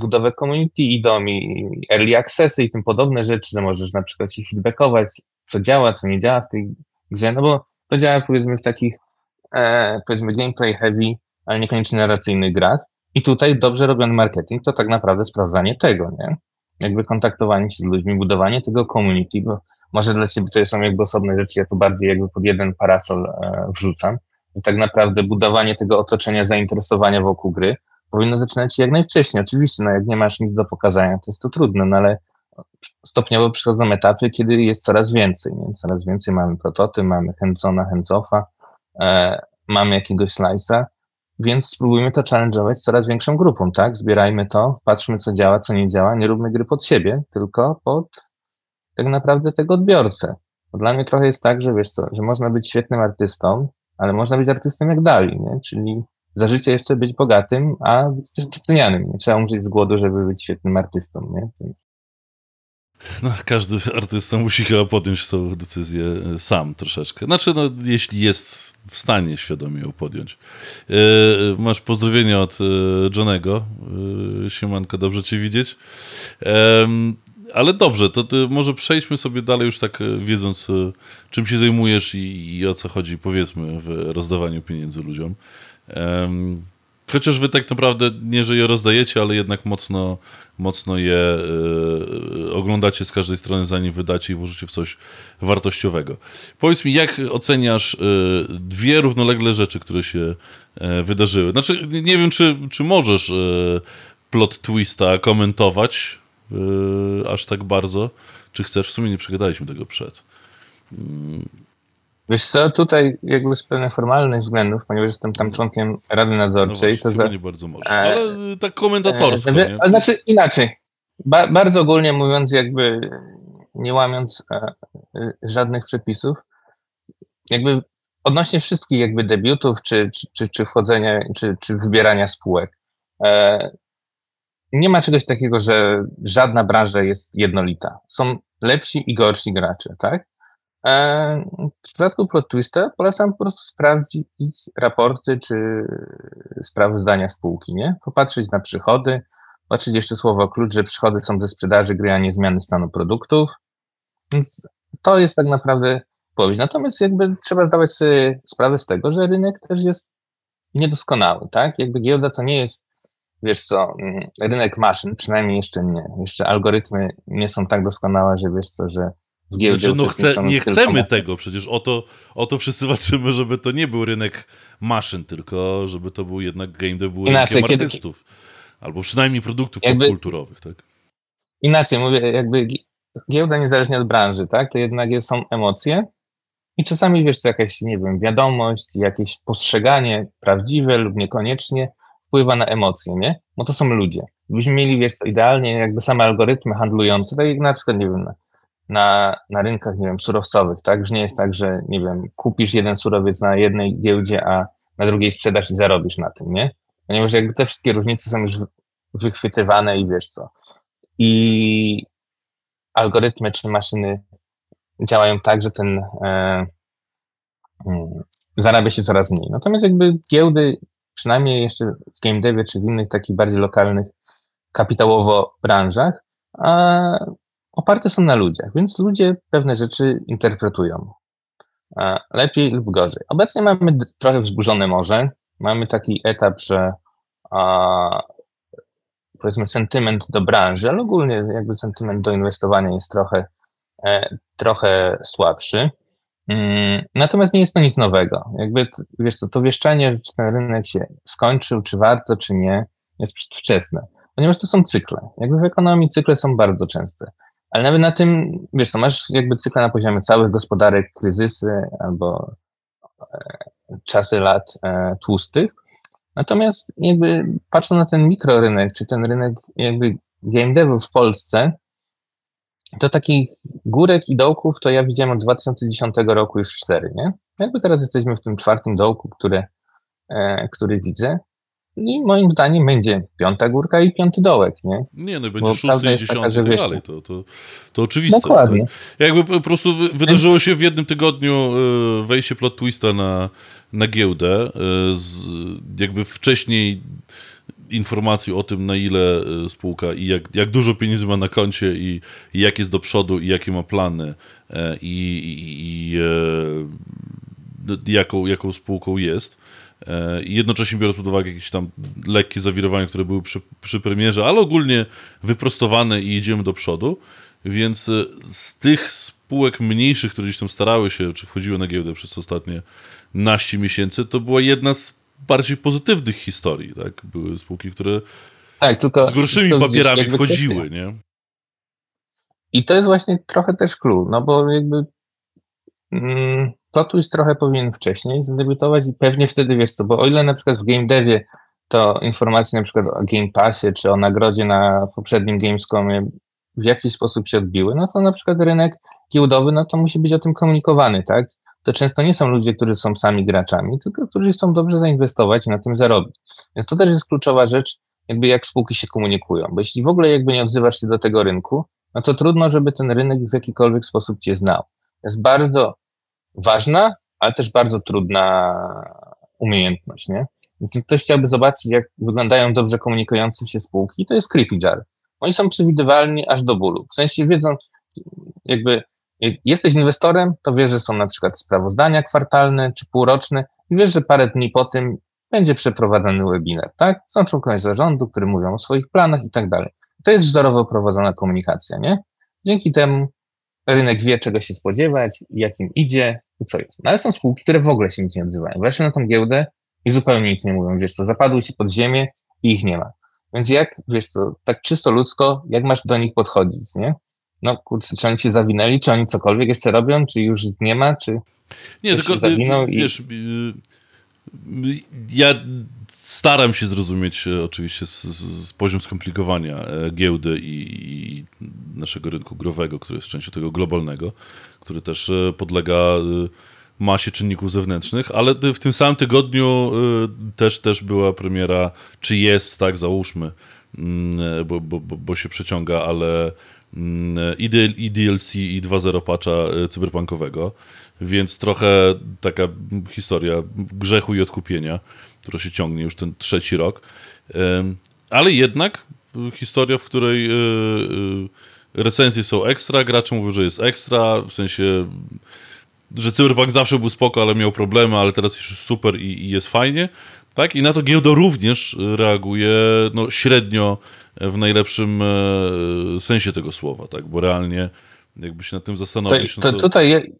budowę community idą i early accessy i tym podobne rzeczy, że możesz na przykład się feedbackować, co działa, co nie działa w tej grze, no bo to działa powiedzmy w takich, e, powiedzmy gameplay heavy, ale niekoniecznie narracyjnych grach, i tutaj dobrze robiony marketing to tak naprawdę sprawdzanie tego, nie? Jakby kontaktowanie się z ludźmi, budowanie tego community, bo może dla ciebie to są jakby osobne rzeczy, ja tu bardziej jakby pod jeden parasol e, wrzucam. I tak naprawdę budowanie tego otoczenia zainteresowania wokół gry powinno zaczynać się jak najwcześniej. Oczywiście, no jak nie masz nic do pokazania, to jest to trudne, no ale stopniowo przychodzą etapy, kiedy jest coraz więcej. Nie? Coraz więcej mamy prototyp, mamy hands-ona, e, mamy jakiegoś slice'a więc spróbujmy to challenge'ować coraz większą grupą, tak? Zbierajmy to, patrzmy co działa, co nie działa, nie róbmy gry pod siebie, tylko pod tak naprawdę tego odbiorcę. Bo dla mnie trochę jest tak, że wiesz co, że można być świetnym artystą, ale można być artystą jak Dali, nie? Czyli za życie jeszcze być bogatym, a być też docenianym. Nie trzeba umrzeć z głodu, żeby być świetnym artystą, nie? Więc no, każdy artysta musi chyba podjąć tą decyzję e, sam troszeczkę. Znaczy, no, jeśli jest w stanie świadomie ją podjąć. E, masz pozdrowienia od e, Johnego. E, siemanko, dobrze cię widzieć. E, ale dobrze, to może przejdźmy sobie dalej już tak wiedząc, czym się zajmujesz i, i, o co chodzi, powiedzmy, w rozdawaniu pieniędzy ludziom. Chociaż wy tak naprawdę nie, że je rozdajecie, ale jednak mocno, mocno je y, oglądacie z każdej strony, zanim wydacie i włożycie w coś wartościowego. Powiedz mi, jak oceniasz y, dwie równolegle rzeczy, które się y, wydarzyły? Znaczy, nie wiem, czy, czy możesz plot twista komentować aż tak bardzo, czy chcesz? W sumie nie przegadaliśmy tego przed. Wiesz co, tutaj jakby z pewnych formalnych względów, ponieważ jestem tam członkiem Rady Nadzorczej, no właśnie, to... Za... nie bardzo może, e, ale tak komentatorsko, e, nie? Znaczy inaczej, ba bardzo ogólnie mówiąc, jakby nie łamiąc e, e, żadnych przepisów, jakby odnośnie wszystkich jakby debiutów, czy, czy, czy, czy wchodzenia, czy, czy wybierania spółek, e, nie ma czegoś takiego, że żadna branża jest jednolita. Są lepsi i gorsi gracze, tak? E, w przypadku plot twista polecam po prostu sprawdzić raporty czy sprawozdania spółki, nie? Popatrzeć na przychody, patrzeć jeszcze słowo klucz, że przychody są ze sprzedaży gry, a nie zmiany stanu produktów. Więc to jest tak naprawdę powieść. Natomiast jakby trzeba zdawać sobie sprawę z tego, że rynek też jest niedoskonały, tak? Jakby giełda to nie jest, wiesz co, mm, rynek maszyn, przynajmniej jeszcze nie. Jeszcze algorytmy nie są tak doskonałe, że wiesz co, że znaczy, no chce, nie chcemy tego, przecież o to, o to wszyscy walczymy, żeby to nie był rynek maszyn, tylko żeby to był jednak game dev był Inaczej, rynkiem kiedy... artystów. Albo przynajmniej produktów jakby... kulturowych, tak? Inaczej mówię, jakby giełda niezależnie od branży, tak? To jednak są emocje i czasami, wiesz, to jakaś, nie wiem, wiadomość, jakieś postrzeganie prawdziwe lub niekoniecznie wpływa na emocje, nie? Bo to są ludzie. Gdybyśmy mieli, wiesz, co, idealnie jakby same algorytmy handlujące, tak jak na przykład, nie wiem, na, na rynkach, nie wiem, surowcowych, tak? Już nie jest tak, że, nie wiem, kupisz jeden surowiec na jednej giełdzie, a na drugiej sprzedasz i zarobisz na tym, nie? Ponieważ jakby te wszystkie różnice są już wychwytywane i wiesz co. I algorytmy czy maszyny działają tak, że ten e, hmm, zarabia się coraz mniej. Natomiast jakby giełdy, przynajmniej jeszcze w game devie czy w innych takich bardziej lokalnych kapitałowo branżach, a oparte są na ludziach, więc ludzie pewne rzeczy interpretują e, lepiej lub gorzej. Obecnie mamy trochę wzburzone morze. Mamy taki etap, że a, powiedzmy sentyment do branży, ale ogólnie jakby sentyment do inwestowania jest trochę, e, trochę słabszy. Mm, natomiast nie jest to nic nowego. Jakby, wiesz co, to wieszczenie, czy ten rynek się skończył, czy warto, czy nie, jest przedwczesne. Ponieważ to są cykle. Jakby w ekonomii cykle są bardzo częste. Ale nawet na tym, wiesz co, masz jakby cykle na poziomie całych gospodarek, kryzysy albo e, czasy lat e, tłustych. Natomiast jakby patrząc na ten mikrorynek, czy ten rynek jakby game devu w Polsce, to takich górek i dołków to ja widziałem od 2010 roku już cztery, nie? Jakby teraz jesteśmy w tym czwartym dołku, które, e, który widzę. I moim zdaniem będzie piąta górka i piąty dołek, nie? Nie, no będzie Bo szósty i dziesiąty i tak dalej. To, to, to oczywiste. Dokładnie. To, jakby po prostu wydarzyło się w jednym tygodniu e, wejście plot twista na, na giełdę. E, z, jakby wcześniej informacji o tym, na ile e, spółka i jak, jak dużo pieniędzy ma na koncie i, i jak jest do przodu i jakie ma plany i, i, i jaką, jaką spółką jest. E, I jednocześnie biorąc pod uwagę jakieś tam lekkie zawirowania, które były przy, przy premierze, ale ogólnie wyprostowane i idziemy do przodu. Więc e, z tych spółek mniejszych, które gdzieś tam starały się, czy wchodziły na giełdę przez ostatnie naście miesięcy, to była jedna z bardziej pozytywnych historii. Tak? Były spółki, które tak, tylko, z gorszymi papierami wchodziły. Nie? I to jest właśnie trochę też clue, no bo jakby mm, to tu jest trochę powinien wcześniej zadebiutować i pewnie wtedy wiesz co, bo o ile na przykład w game devie to informacje na przykład o Game Passie czy o nagrodzie na poprzednim Gamescomie w jakiś sposób się odbiły, no to na przykład rynek giełdowy, no to musi być o tym komunikowany, tak? To często nie są ludzie, którzy są sami graczami, tylko którzy chcą dobrze zainwestować i na tym zarobić. Więc to też jest kluczowa rzecz, jakby jak spółki się komunikują, bo jeśli w ogóle jakby nie odzywasz się do tego rynku, no to trudno, żeby ten rynek w jakikolwiek sposób cię znał. Jest bardzo ważna, ale też bardzo trudna umiejętność, nie? Jeśli ktoś chciałby zobaczyć, jak wyglądają dobrze komunikujące się spółki, to jest Creepy Jar. Oni są przewidywalni aż do bólu. W sensie wiedzą, jakby jak jesteś inwestorem, to wiesz, że są na przykład sprawozdania kwartalne czy półroczne i wiesz, że parę dni po tym będzie przeprowadzony webinar, tak? Są członkowie zarządu, którzy mówią o swoich planach i tak dalej. To jest wzorowo prowadzona komunikacja, nie? Dzięki temu rynek wie, czego się spodziewać, jakim idzie i co jest. No ale są spółki, które w ogóle się nic nie odzywają. Weszły na tą giełdę i zupełnie nic nie mówią. Wiesz co, zapadły się pod ziemię i ich nie ma. Więc jak, wiesz co, tak czysto ludzko, jak masz do nich podchodzić, nie? No kurczę, czy oni się zawinęli, czy oni cokolwiek jeszcze robią, czy już nie ma, czy Nie, tylko zawinął wiesz, i... ja staram się zrozumieć e, oczywiście z, z, z poziom skomplikowania e, giełdy i, i, naszego rynku growego, który jest częścią tego globalnego, który też e, podlega masie czynników zewnętrznych, ale w tym samym tygodniu też, też była premiera, czy jest, tak, załóżmy, mm, bo, bo, bo się przeciąga, ale mm, i DLC i 2.0 patcha cyberpunkowego, więc trochę taka historia grzechu i odkupienia która się ciągnie już ten trzeci rok. Ale jednak historia, w której e, e, recenzje są ekstra, gracze mówią, że jest ekstra, w sensie, że Cyberpunk zawsze był spoko, ale miał problemy, ale teraz już super i, i jest fajnie. Tak? I na to giełda również reaguje no, średnio w najlepszym e, sensie tego słowa, tak? Bo realnie jakby się nad tym zastanowić... To, to, no to... Tutaj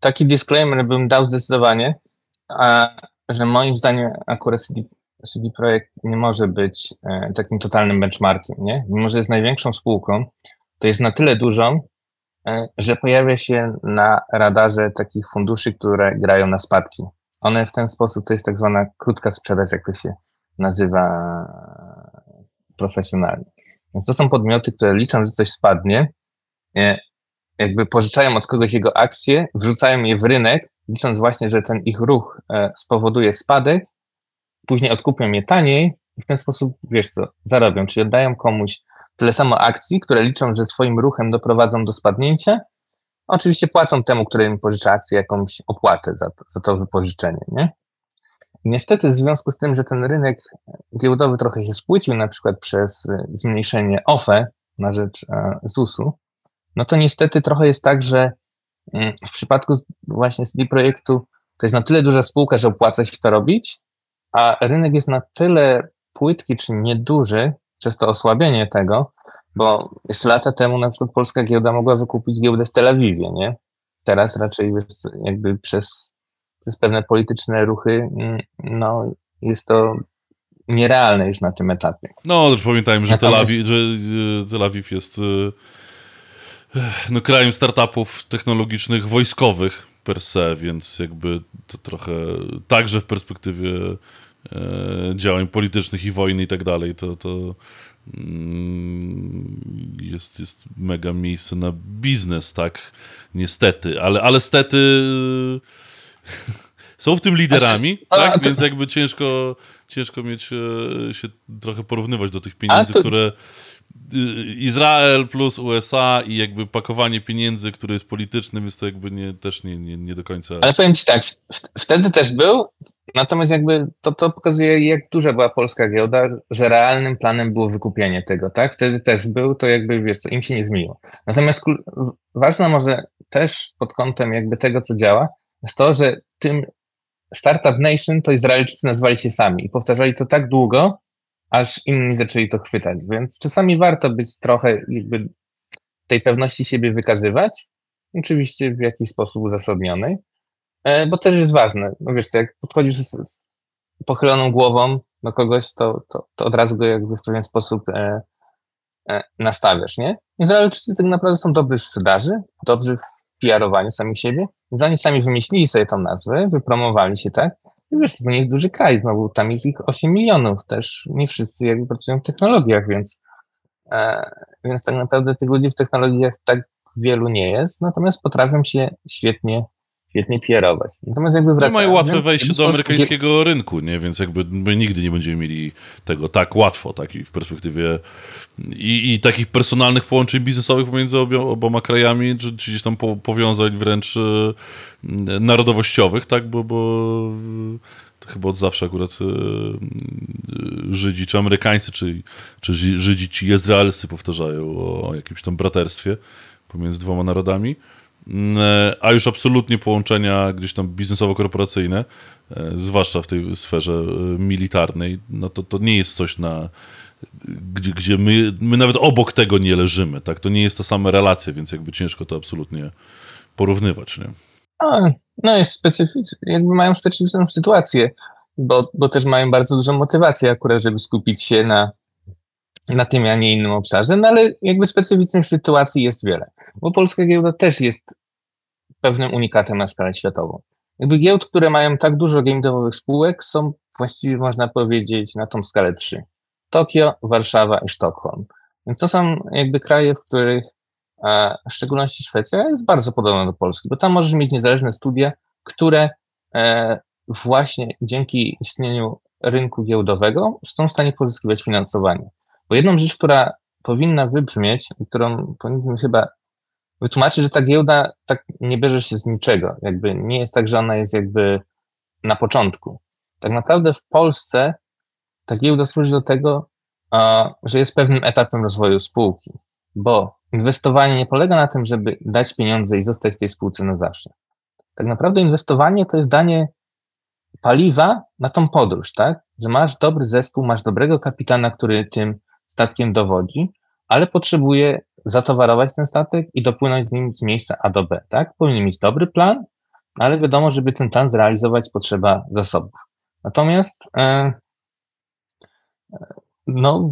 taki disclaimer bym dał zdecydowanie, a że moim zdaniem akurat CD, CD Projekt nie może być e, takim totalnym benchmarkiem, nie? Mimo, że jest największą spółką, to jest na tyle dużą, e, że pojawia się na radarze takich funduszy, które grają na spadki. One w ten sposób, to jest tak zwana krótka sprzedaż, jak to się nazywa profesjonalnie. Więc to są podmioty, które liczą, że coś spadnie, jakby pożyczają od kogoś jego akcje, wrzucają je w rynek licząc właśnie, że ten ich ruch e, spowoduje spadek, później odkupią je taniej i w ten sposób, wiesz co, zarobią, czyli oddają komuś tyle samo akcji, które liczą, że swoim ruchem doprowadzą do spadnięcia, oczywiście płacą temu, który im pożycza akcję, jakąś opłatę za to, za to wypożyczenie, nie? Niestety w związku z tym, że ten rynek giełdowy trochę się spłycił, na przykład przez e, zmniejszenie OFE na rzecz e, ZUS-u, no to niestety trochę jest tak, że w przypadku właśnie CD Projektu to jest na tyle duża spółka, że opłaca się to robić, a rynek jest na tyle płytki czy nieduży przez to osłabienie tego, bo jeszcze lata temu na przykład polska giełda mogła wykupić giełdę w Tel Awiwie, nie? Teraz raczej jakby przez, przez pewne polityczne ruchy, mm, no jest to nierealne już na tym etapie. No, też pamiętajmy, że Tel Awiw, że Tel Awiw jest e, no, krajem startupów technologicznych, wojskowych per se, więc jakby to trochę także w perspektywie działań politycznych i wojny i tak dalej, to, to mm, jest, jest mega miejsce na biznes, tak? Niestety, ale, ale stety są w tym liderami, znaczy, tak? To... Więc jakby ciężko, ciężko mieć się trochę porównywać do tych pieniędzy, to... które Izrael plus USA i jakby pakowanie pieniędzy, które jest politycznym, jest to jakby nie, też nie, nie, nie do końca. Ale powiem ci tak, wtedy też był, natomiast jakby to, to pokazuje, jak duża była polska giełda, że realnym planem było wykupienie tego, tak? Wtedy też był, to jakby wiesz, im się nie zmieniło. Natomiast ważne może też pod kątem jakby tego, co działa, jest to, że tym Startup Nation to Izraelczycy nazwali się sami i powtarzali to tak długo, aż inni zaczęli to chwytać. Więc czasami warto być trochę jakby tej pewności siebie wykazywać, oczywiście w jakiś sposób uzasadnionej, e, bo też jest ważne. No wiesz, jak podchodzisz z pochyloną głową do kogoś, to, to, to od razu go jakby w pewien sposób e, e, nastawiasz, nie? Izraelczycy tak naprawdę są dobrzy w sprzedaży, dobrzy w PR-owaniu sami siebie, więc oni sami wymyślili sobie tą nazwę, wypromowali się tak, wiesz, to nie jest duży kraj, znowu tam jest ich 8 milionów, też. Nie wszyscy jakby pracują w technologiach, więc, e, więc tak naprawdę tych ludzi w technologiach tak wielu nie jest, natomiast potrafią się świetnie świetnie pierować. Natomiast jakby wracając... No mają łatwe wejście do amerykańskiego rynku, nie? Więc jakby my nigdy nie będziemy mieli tego tak łatwo, taki w perspektywie i, i takich personalnych połączeń biznesowych pomiędzy oboma krajami, czy, czy gdzieś tam po, powiązań wręcz e, narodowościowych, tak? Bo, bo to chyba od zawsze akurat e, Żydzi, czy Amerykańscy, czy, czy Żydzi, ci izraelscy powtarzają o, o jakimś tam braterstwie pomiędzy dwoma narodami. Mm, e, a już absolutnie połączenia gdzieś tam biznesowo-korporacyjne, e, zwłaszcza w tej sferze e, militarnej, no to, to nie jest coś na gdzie, gdzie my, my nawet obok tego nie leżymy, tak? To nie jest ta sama relacja, więc jakby ciężko to absolutnie porównywać, nie? A, no jest specyficzne, jakby mają specyficzną sytuację, bo, bo też mają bardzo dużą motywację akurat, żeby skupić się na, na tym, a nie innym obszarze, no ale jakby specyficznych sytuacji jest wiele, bo polska giełda też jest pewnym unikatem na skalę światową. Jakby giełd, które mają tak dużo game spółek są właściwie można powiedzieć na tą skalę trzy. Tokio, Warszawa i Sztokholm. Więc to są jakby kraje, w których e, w szczególności Szwecja jest bardzo podobna do Polski, bo tam możesz mieć niezależne studia, które e, właśnie dzięki istnieniu rynku giełdowego są w stanie pozyskiwać finansowanie. Bo jedną rzecz, która powinna wybrzmieć i którą powinniśmy chyba wytłumaczyć, że ta giełda tak nie bierze się z niczego. Jakby nie jest tak, że ona jest jakby na początku. Tak naprawdę w Polsce ta giełda służy do tego, że jest pewnym etapem rozwoju spółki, bo inwestowanie nie polega na tym, żeby dać pieniądze i zostać w tej spółce na zawsze. Tak naprawdę inwestowanie to jest danie paliwa na tą podróż, tak? Że masz dobry zespół, masz dobrego kapitana, który tym statkiem dowodzi, ale potrzebuje zatowarować ten statek i dopłynąć z nim z miejsca A do B, tak? Powinien mieć dobry plan, ale wiadomo, żeby ten plan zrealizować, potrzeba zasobów. Natomiast e, e, no,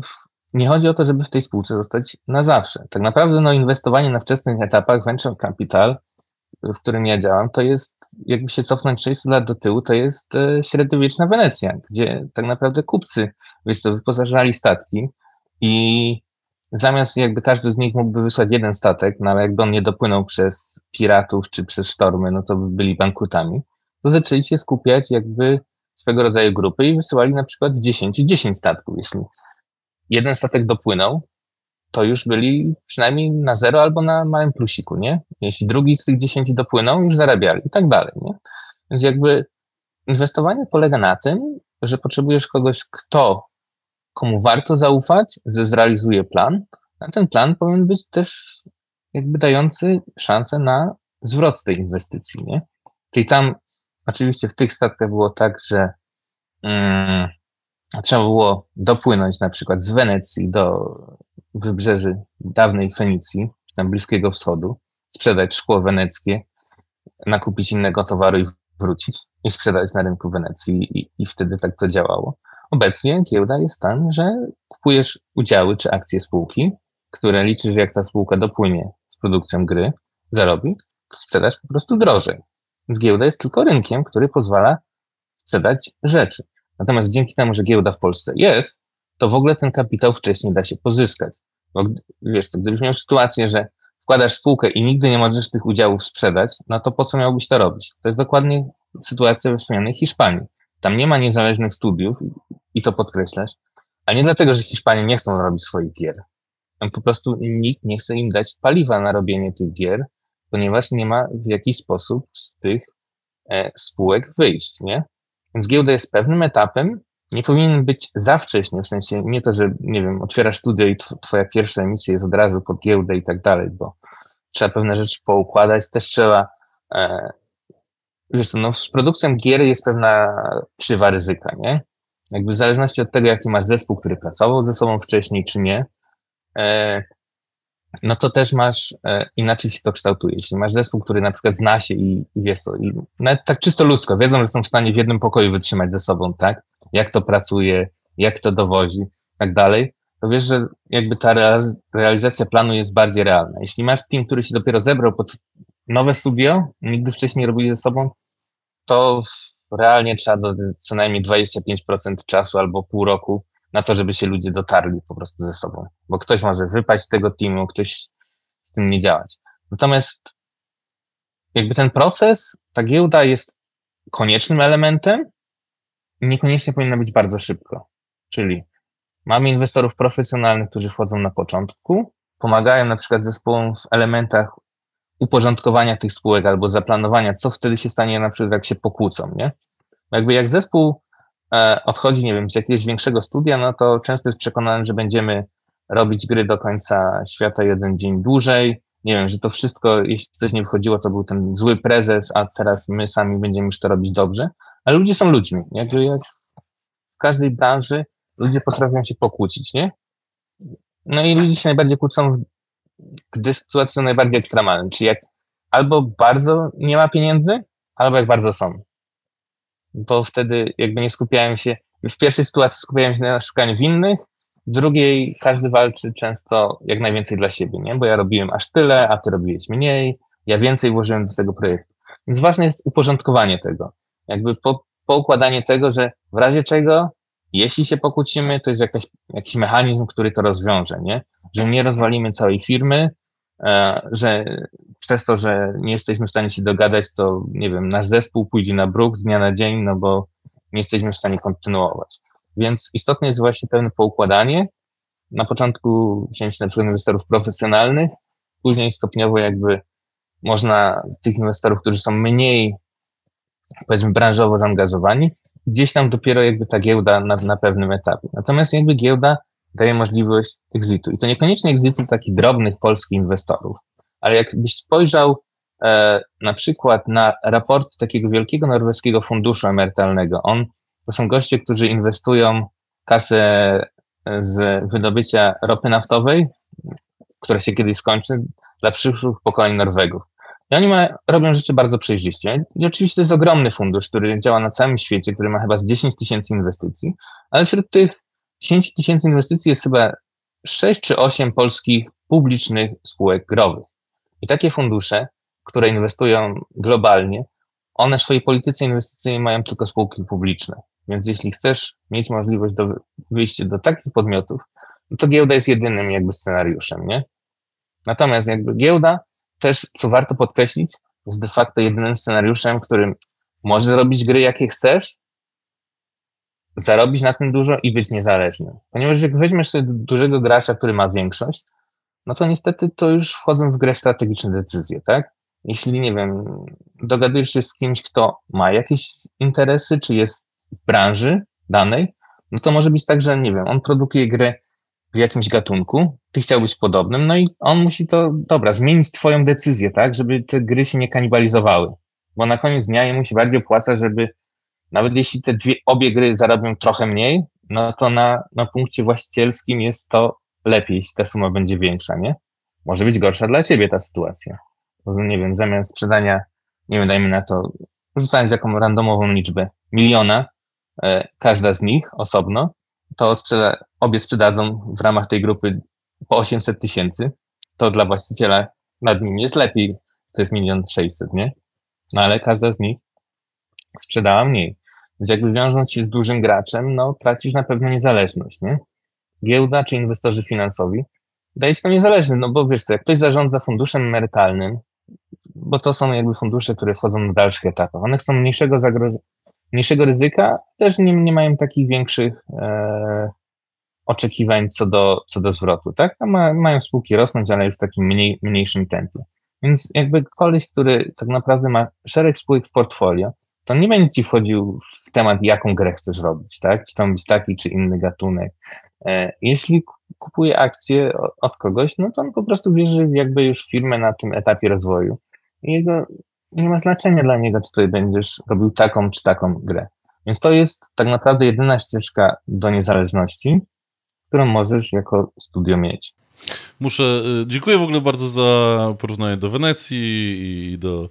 nie chodzi o to, żeby w tej spółce zostać na zawsze. Tak naprawdę no, inwestowanie na wczesnych etapach venture capital, w którym ja działam, to jest, jakby się cofnąć 600 lat do tyłu, to jest e, średniowieczna Wenecja, gdzie tak naprawdę kupcy, wyposażali statki, i zamiast jakby każdy z nich mógłby wysłać jeden statek, no ale jakby on nie dopłynął przez piratów czy przez sztormy, no to by byli bankrutami, to zaczęli się skupiać jakby swego rodzaju grupy i wysyłali na przykład 10 10 statków. Jeśli jeden statek dopłynął, to już byli przynajmniej na zero albo na małym plusiku, nie? Jeśli drugi z tych 10 dopłynął, już zarabiali i tak dalej, nie? Więc jakby inwestowanie polega na tym, że potrzebujesz kogoś, kto komu warto zaufać, że zrealizuje plan, a ten plan powinien być też jakby dający szansę na zwrot tej inwestycji, nie? Czyli tam oczywiście w tych statkach było tak, że mm, trzeba było dopłynąć na przykład z Wenecji do wybrzeży dawnej Fenicji, tam Bliskiego Wschodu, sprzedać szkło weneckie, nakupić innego towaru i wrócić i sprzedać na rynku Wenecji i, i wtedy tak to działało. Obecnie giełda jest tam, że kupujesz udziały czy akcje spółki, które liczysz, jak ta spółka dopłynie z produkcją gry, zarobi, sprzedasz po prostu drożej. Więc giełda jest tylko rynkiem, który pozwala sprzedać rzeczy. Natomiast dzięki temu, że giełda w Polsce jest, to w ogóle ten kapitał wcześniej da się pozyskać. Bo wiesz co, gdybyś miał sytuację, że wkładasz spółkę i nigdy nie możesz tych udziałów sprzedać, no to po co miałbyś to robić? To jest dokładnie sytuacja we wspomnianej Hiszpanii. Tam nie ma niezależnych studiów i to podkreślasz, a nie dlatego, że Hiszpanie nie chcą robić swoich gier. Tam po prostu nikt nie chce im dać paliwa na robienie tych gier, ponieważ nie ma w jakiś sposób z tych e, spółek wyjść, nie? Więc giełda jest pewnym etapem, nie powinien być za wcześnie, w sensie nie to, że, nie wiem, otwierasz studio i twoja pierwsza emisja jest od razu pod giełdę i tak dalej, bo trzeba pewne rzeczy poukładać, też trzeba, e, wiesz co, no z produkcją gier jest pewna krzywa ryzyka, nie? Jakby w zależności od tego, jaki masz zespół, który pracował ze sobą wcześniej, czy nie, e, no to też masz, e, inaczej się to kształtuje. Jeśli masz zespół, który na przykład zna się i, i wiesz co, i nawet tak czysto ludzko, wiedzą, że są w stanie w jednym pokoju wytrzymać ze sobą, tak? Jak to pracuje, jak to dowozi, tak dalej, to wiesz, że jakby ta realizacja planu jest bardziej realna. Jeśli masz team, który się dopiero zebrał pod nowe studio, nigdy wcześniej nie robili ze sobą, to realnie trzeba do co najmniej 25% czasu albo pół roku na to, żeby się ludzie dotarli po prostu ze sobą. Bo ktoś może wypaść z tego teamu, ktoś z tym nie działać. Natomiast jakby ten proces, ta giełda jest koniecznym elementem niekoniecznie powinna być bardzo szybko. Czyli mamy inwestorów profesjonalnych, którzy wchodzą na początku, pomagają na przykład zespołom w elementach uporządkowania tych spółek albo zaplanowania, co wtedy się stanie na przykład, jak się pokłócą, nie? Jakby jak zespół e, odchodzi, nie wiem, z jakiegoś większego studia, no to często jest przekonany, że będziemy robić gry do końca świata jeden dzień dłużej. Nie wiem, że to wszystko, jeśli coś nie wychodziło, to był ten zły prezes, a teraz my sami będziemy już to robić dobrze. Ale ludzie są ludźmi. Jakby jak w każdej branży ludzie potrafią się pokłócić, nie? No i ludzie się najbardziej kłócą, gdy sytuacje są najbardziej ekstremalne. Czyli jak albo bardzo nie ma pieniędzy, albo jak bardzo są bo wtedy jakby nie skupiałem się, w pierwszej sytuacji skupiałem się na szukaniu winnych, w drugiej każdy walczy często jak najwięcej dla siebie, nie? Bo ja robiłem aż tyle, a ty robiłeś mniej, ja więcej włożyłem do tego projektu. Więc ważne jest uporządkowanie tego. Jakby po, poukładanie tego, że w razie czego, jeśli się pokłócimy, to jest jakaś, jakiś mechanizm, który to rozwiąże, nie? Że nie rozwalimy całej firmy, e, że przez to, że nie jesteśmy w stanie się dogadać, to nie wiem, nasz zespół pójdzie na bruk z dnia na dzień, no bo nie jesteśmy w stanie kontynuować. Więc istotne jest właśnie pewne poukładanie. Na początku wziąć na przykład inwestorów profesjonalnych, później stopniowo jakby można tych inwestorów, którzy są mniej, powiedzmy, branżowo zaangażowani, gdzieś tam dopiero jakby ta giełda na, na pewnym etapie. Natomiast jakby giełda daje możliwość exitu. I to niekoniecznie exitu takich drobnych polskich inwestorów, ale jakbyś spojrzał e, na przykład na raport takiego wielkiego norweskiego funduszu emerytalnego, on, to są goście, którzy inwestują kasę e, z wydobycia ropy naftowej, która się kiedyś skończy, dla przyszłych pokoleń Norwegów. I oni ma, robią rzeczy bardzo przejrzyście. I oczywiście to jest ogromny fundusz, który działa na całym świecie, który ma chyba z 10 tysięcy inwestycji, ale wśród tych 10 tysięcy inwestycji jest chyba 6 czy 8 polskich publicznych spółek growych. I takie fundusze, które inwestują globalnie, one w swojej polityce inwestycyjnej mają tylko spółki publiczne. Więc jeśli chcesz mieć możliwość do wyjścia do takich podmiotów, no to giełda jest jedynym jakby scenariuszem, nie? Natomiast jakby giełda też, co warto podkreślić, jest de facto jedynym scenariuszem, którym możesz robić gry, jakie chcesz, zarobić na tym dużo i być niezależnym. Ponieważ jak weźmiesz sobie dużego gracza, który ma większość, no to niestety to już wchodzą w grę strategiczne decyzje, tak? Jeśli, nie wiem, dogadujesz się z kimś, kto ma jakieś interesy, czy jest w branży danej, no to może być tak, że, nie wiem, on produkuje grę w jakimś gatunku, ty chciałbyś podobnym, no i on musi to, dobra, zmienić twoją decyzję, tak, żeby te gry się nie kanibalizowały, bo na koniec dnia jemu się bardziej opłaca, żeby nawet jeśli te dwie, obie gry zarobią trochę mniej, no to na, na punkcie właścicielskim jest to lepiej, jeśli ta suma będzie większa, nie? Może być gorsza dla ciebie ta sytuacja. Nie wiem, zamiast sprzedania, nie wiem, dajmy na to, rzucając jaką randomową liczbę, miliona, e, każda z nich osobno, to sprzeda obie sprzedadzą w ramach tej grupy po 800 tysięcy, to dla właściciela nad nim jest lepiej, to jest milion sześćset, nie? No ale każda z nich sprzedała mniej. Więc jakby wiążąc się z dużym graczem, no tracisz na pewno niezależność, nie? Giełda czy inwestorzy finansowi daje to niezależny, no bo wiesz co, jak ktoś zarządza funduszem emerytalnym, bo to są jakby fundusze, które wchodzą na dalszych etapach, one chcą mniejszego zagrożenia, mniejszego ryzyka, też nie, nie mają takich większych e, oczekiwań co do, co do zwrotu, tak? Ma, mają spółki rosnąć, ale już w takim mniej, mniejszym tempie. Więc jakby koleś, który tak naprawdę ma szereg spółek w portfolio, to nie będzie ci wchodził w temat, jaką grę chcesz robić, tak? Czy tam być taki, czy inny gatunek. E, jeśli kupuje akcje od kogoś, no to on po prostu wierzy jakby już firmę na tym etapie rozwoju. I jego, nie ma znaczenia dla niego, czy tutaj będziesz robił taką, czy taką grę. Więc to jest tak naprawdę jedyna ścieżka do niezależności, którą możesz jako studio mieć. Muszę, y, dziękuję w ogóle bardzo za porównanie do Wenecji i do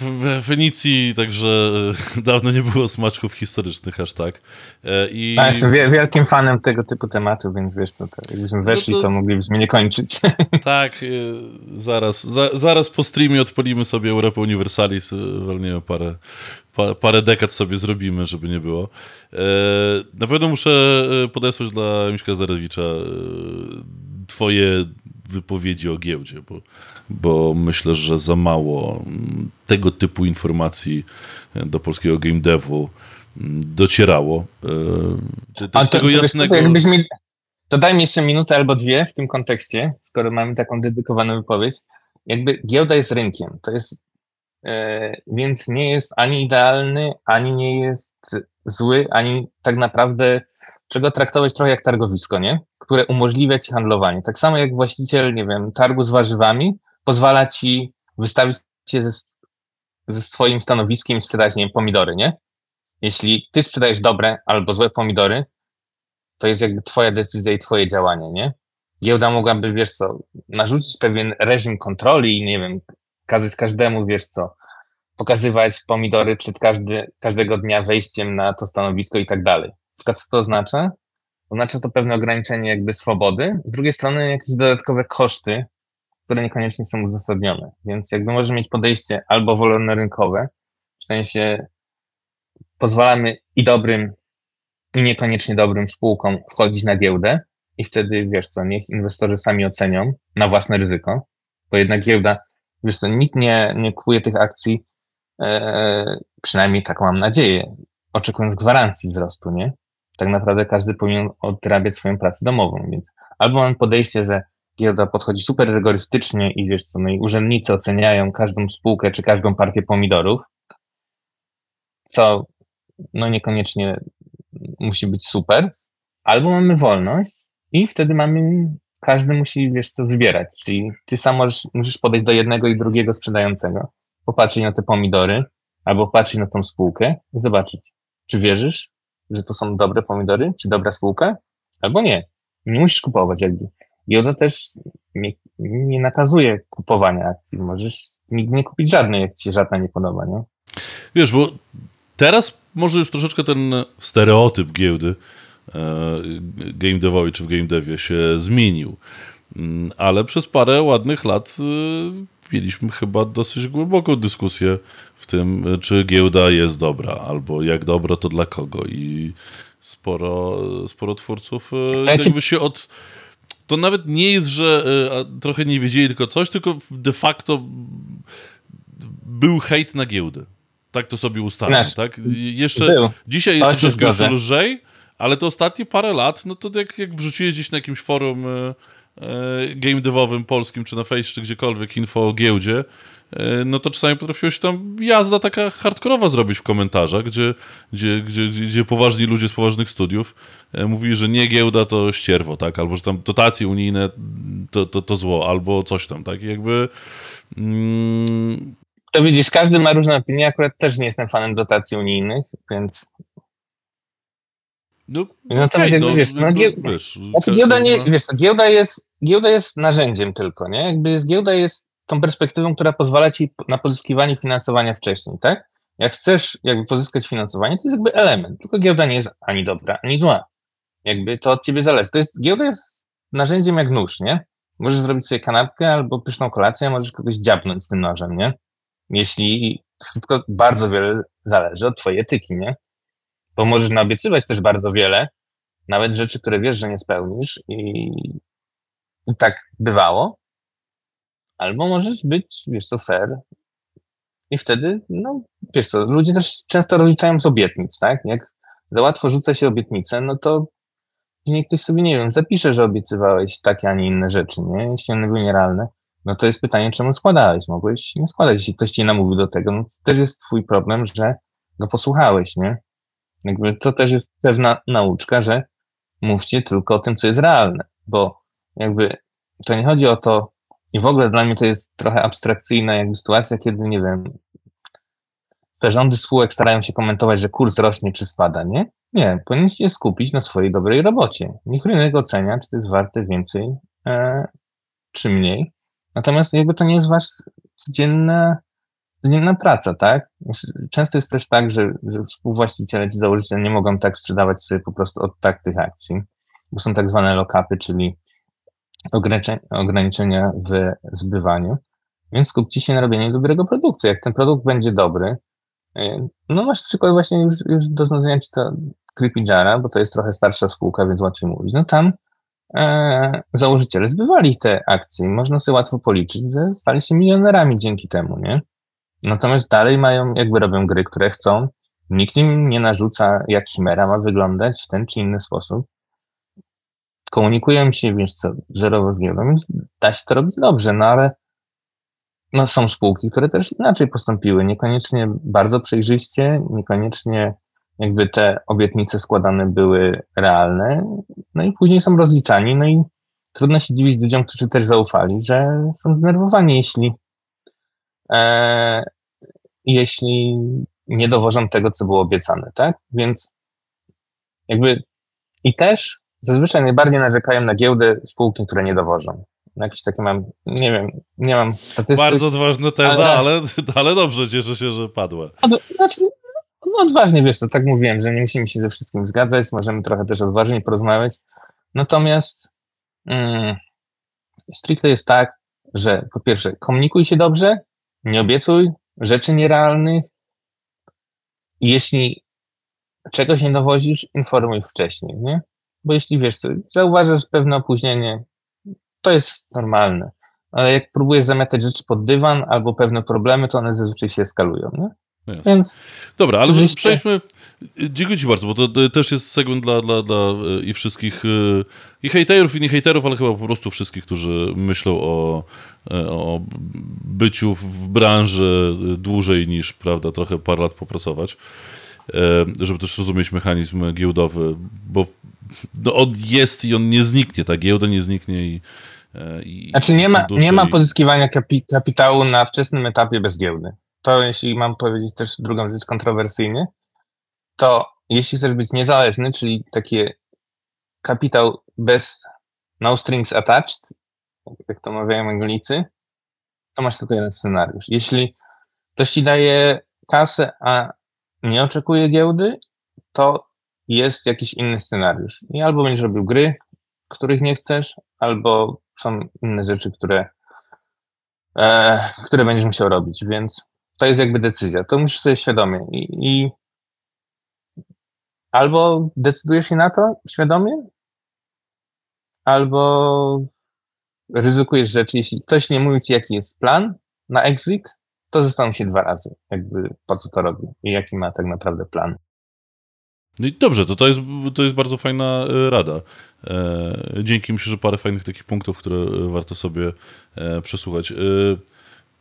w Fenicji, także e, dawno nie było smaczków historycznych aż tak. E, I... Ja jestem wielkim fanem tego typu tematu, więc wiesz co, to, jakbyśmy no weszli, no to... to... moglibyśmy nie kończyć. Tak, e, zaraz, za, zaraz po streamie odpalimy sobie Europę Universalis, walniemy parę, pa, parę dekad sobie zrobimy, żeby nie było. Na pewno muszę podesłać dla Miśka Zarewicza twoje wypowiedzi o giełdzie, bo bo myślę, że za mało mm, tego typu informacji e, do polskiego game devu mm, docierało. E, A to, tego jasnego... Mi... to daj mi jeszcze minutę albo dwie w tym kontekście, skoro mamy taką dedykowaną wypowiedź. Jakby giełda jest rynkiem, to jest, e, więc nie jest ani idealny, ani nie jest zły, ani tak naprawdę czego traktować trochę jak targowisko, nie? Które umożliwia ci handlowanie. Tak samo jak właściciel, nie wiem, targu z warzywami pozwala ci wystawić się ze, ze swoim stanowiskiem i sprzedać, nie wiem, pomidory, nie? Jeśli ty sprzedajesz dobre albo złe pomidory, to jest jakby twoja decyzja i twoje działanie, nie? Giełda mogłaby, wiesz co, narzucić pewien reżim kontroli i nie wiem, kazać każdemu, wiesz co, pokazywać pomidory przed każdy, każdego dnia wejściem na to stanowisko i tak dalej. Co to oznacza? Oznacza to pewne ograniczenie jakby swobody, z drugiej strony jakieś dodatkowe koszty które niekoniecznie są uzasadnione. Więc jakby może mieć podejście albo wolnorynkowe, w sensie pozwalamy i dobrym, i niekoniecznie dobrym spółkom wchodzić na giełdę i wtedy, wiesz co, niech inwestorzy sami ocenią na własne ryzyko, bo jednak giełda, wiesz co, nikt nie, nie kupuje tych akcji, e, przynajmniej taką mam nadzieję, oczekując gwarancji wzrostu, nie? Tak naprawdę każdy powinien odrabiać swoją pracę domową, więc albo mam podejście, że giełda podchodzi super rygorystycznie i wiesz co, no i urzędnicy oceniają każdą spółkę czy każdą partię pomidorów, co no niekoniecznie musi być super, albo mamy wolność i wtedy mamy, każdy musi, wiesz co, wybierać, czyli ty sam możesz, musisz podejść do jednego i drugiego sprzedającego, popatrzeć na te pomidory, albo patrzeć na tą spółkę i zobaczyć, czy wierzysz, że to są dobre pomidory, czy dobra spółka, albo nie. Nie musisz kupować jakby. Giełda też nie, nie nakazuje kupowania akcji. Możesz nigdy nie kupić żadnej, jak ci się żadna nie podoba, nie? Wiesz, bo teraz może już troszeczkę ten stereotyp giełdy e, game devowej czy w game devie się zmienił. Mm, ale przez parę ładnych lat e, mieliśmy chyba dosyć głęboką dyskusję w tym, czy giełda jest dobra, albo jak dobra, to dla kogo. I sporo, sporo twórców e, jakby się od to nawet nie jest, że y, trochę nie wiedzieli tylko coś, tylko de facto był hejt na giełdę. Tak to sobie ustawiam, znaczy, tak? Jeszcze był. dzisiaj jest troszeczkę lżej, ale to ostatnie parę lat, no to jak, jak wrzuciłeś gdzieś na jakimś forum y, y, game devowym polskim, czy na Face, czy gdziekolwiek info o giełdzie, no to czasami potrafiło się tam jazda taka hardkorowa zrobić w komentarzach, gdzie, gdzie, gdzie, gdzie poważni ludzie z poważnych studiów e, mówili, że nie giełda to ścierwo, tak, albo że tam dotacje unijne to, to, to zło, albo coś tam, tak, I jakby... Mm... To widzisz, każdy ma różne opinie, akurat też nie jestem fanem dotacji unijnych, więc no, Natomiast okay, jakby, no, wiesz, no, gie... wiesz, znaczy, giełda, nie, wiesz, giełda, jest, giełda jest narzędziem tylko, nie? Jakby giełda jest tą perspektywą, która pozwala ci na pozyskiwanie finansowania wcześniej, tak? Jak chcesz jakby pozyskać finansowanie, to jest jakby element, tylko giełda nie jest ani dobra, ani zła. Jakby to od ciebie zależy. To jest, giełda jest narzędziem jak nóż, nie? Możesz zrobić sobie kanapkę albo pyszną kolację, możesz kogoś dziabnąć z tym nożem, nie? jeśli wszystko bardzo wiele zależy od twojej etyki, nie? Bo możesz naobiecywać też bardzo wiele, nawet rzeczy, które wiesz, że nie spełnisz i, i tak bywało, albo możesz być, wiesz co, fair i wtedy, no, wiesz co, ludzie też często rozliczają z obietnic, tak? Jak za łatwo rzuca się obietnicę, no to niech ktoś sobie, nie wiem, zapisze, że obiecywałeś takie, a nie inne rzeczy, nie? Jeśli one były nierealne, no to jest pytanie, czemu składałeś? Mogłeś nie składać. Jeśli ktoś cię namówił do tego, no to też jest twój problem, że go posłuchałeś, nie? Jakby to też jest pewna nauczka, że mówcie tylko o tym, co jest realne, bo jakby to nie chodzi o to, i w ogóle dla mnie to jest trochę abstrakcyjna jakby sytuacja, kiedy, nie wiem, te rządy spółek starają się komentować, że kurs rośnie czy spada, nie? Nie, powinniście się skupić na swojej dobrej robocie. Niech rynek ocenia, czy to jest warte więcej, e, czy mniej. Natomiast jakby to nie jest wasz codzienna, codzienna praca, tak? Często jest też tak, że, że współwłaściciele czy założyciele nie mogą tak sprzedawać sobie po prostu od tak tych akcji, bo są tak zwane lockupy, czyli ograniczenia w zbywaniu. Więc skupcie się na robieniu dobrego produktu. Jak ten produkt będzie dobry, e, no masz przykład właśnie już, już do znalezienia czy to Creepy Jara, bo to jest trochę starsza spółka, więc łatwiej mówić. No tam e, założyciele zbywali te akcje. Można sobie łatwo policzyć, że stali się milionerami dzięki temu, nie? Natomiast dalej mają, jakby robią gry, które chcą. Nikt im nie narzuca, jak Chimera ma wyglądać w ten czy inny sposób. Komunikują się, wiesz co, zerowo z giełdą, więc da się to robić dobrze, no ale no, są spółki, które też inaczej postąpiły. Niekoniecznie bardzo przejrzyście, niekoniecznie jakby te obietnice składane były realne, no i później są rozliczani, no i trudno się dziwić ludziom, którzy też zaufali, że są zdenerwowani, jeśli e, jeśli nie dowożą tego, co było obiecane, tak? Więc jakby i też zazwyczaj najbardziej narzekają na giełdę spółki, które nie dowożą. Jakieś takie mam, nie wiem, nie mam statystyk. Bardzo odważna teza, ale, ale, ale dobrze, cieszę się, że padła. Znaczy, no odważnie, wiesz co, tak mówiłem, że nie musimy się ze wszystkim zgadzać, możemy trochę też odważnie porozmawiać. Natomiast mm, stricte jest tak, że po pierwsze komunikuj się dobrze, nie obiecuj rzeczy nierealnych i jeśli czegoś nie dowozisz, informuj wcześniej, nie? Bo jeśli wiesz zauważasz pewne opóźnienie, to jest normalne. Ale jak próbujesz zamiatać rzeczy pod dywan albo pewne problemy, to one zazwyczaj się eskalują, nie? No Więc Dobra, ale oczywiście... przejdźmy. Dziękuję Ci bardzo, bo to, to, też jest segment dla, dla, dla e, i wszystkich, e, i hejterów, i nie hejterów, ale chyba po prostu wszystkich, którzy myślą o, e, o byciu w branży dłużej niż, prawda, trochę parę lat popracować, żeby też rozumieć mechanizm giełdowy, bo no, on jest i on nie zniknie, ta giełda nie zniknie i i znaczy nie ma, nie ma pozyskiwania kapi kapitału na wczesnym etapie bez giełdy to jeśli mam powiedzieć też drugą rzecz kontrowersyjnie, to jeśli chcesz być niezależny, czyli taki kapitał bez no strings attached, jak to mawiają Anglicy, to masz tylko jeden scenariusz. Jeśli ktoś ci daje kasę, a nie oczekuje giełdy, to jest jakiś inny scenariusz. I albo będziesz robił gry, których nie chcesz, albo są inne rzeczy, które, e, które będziesz musiał robić, więc to jest jakby decyzja. To musisz sobie świadomie. I, I, albo decydujesz się na to świadomie, albo ryzykujesz rzeczy. Jeśli ktoś nie mówi ci, jaki jest plan na exit, to zastanów się dwa razy, jakby po co to robi i jaki ma tak naprawdę plan. No i dobrze, to, to, jest, to jest bardzo fajna e, rada. E, dzięki myślę, że parę fajnych takich punktów, które warto sobie e, przesłuchać. E,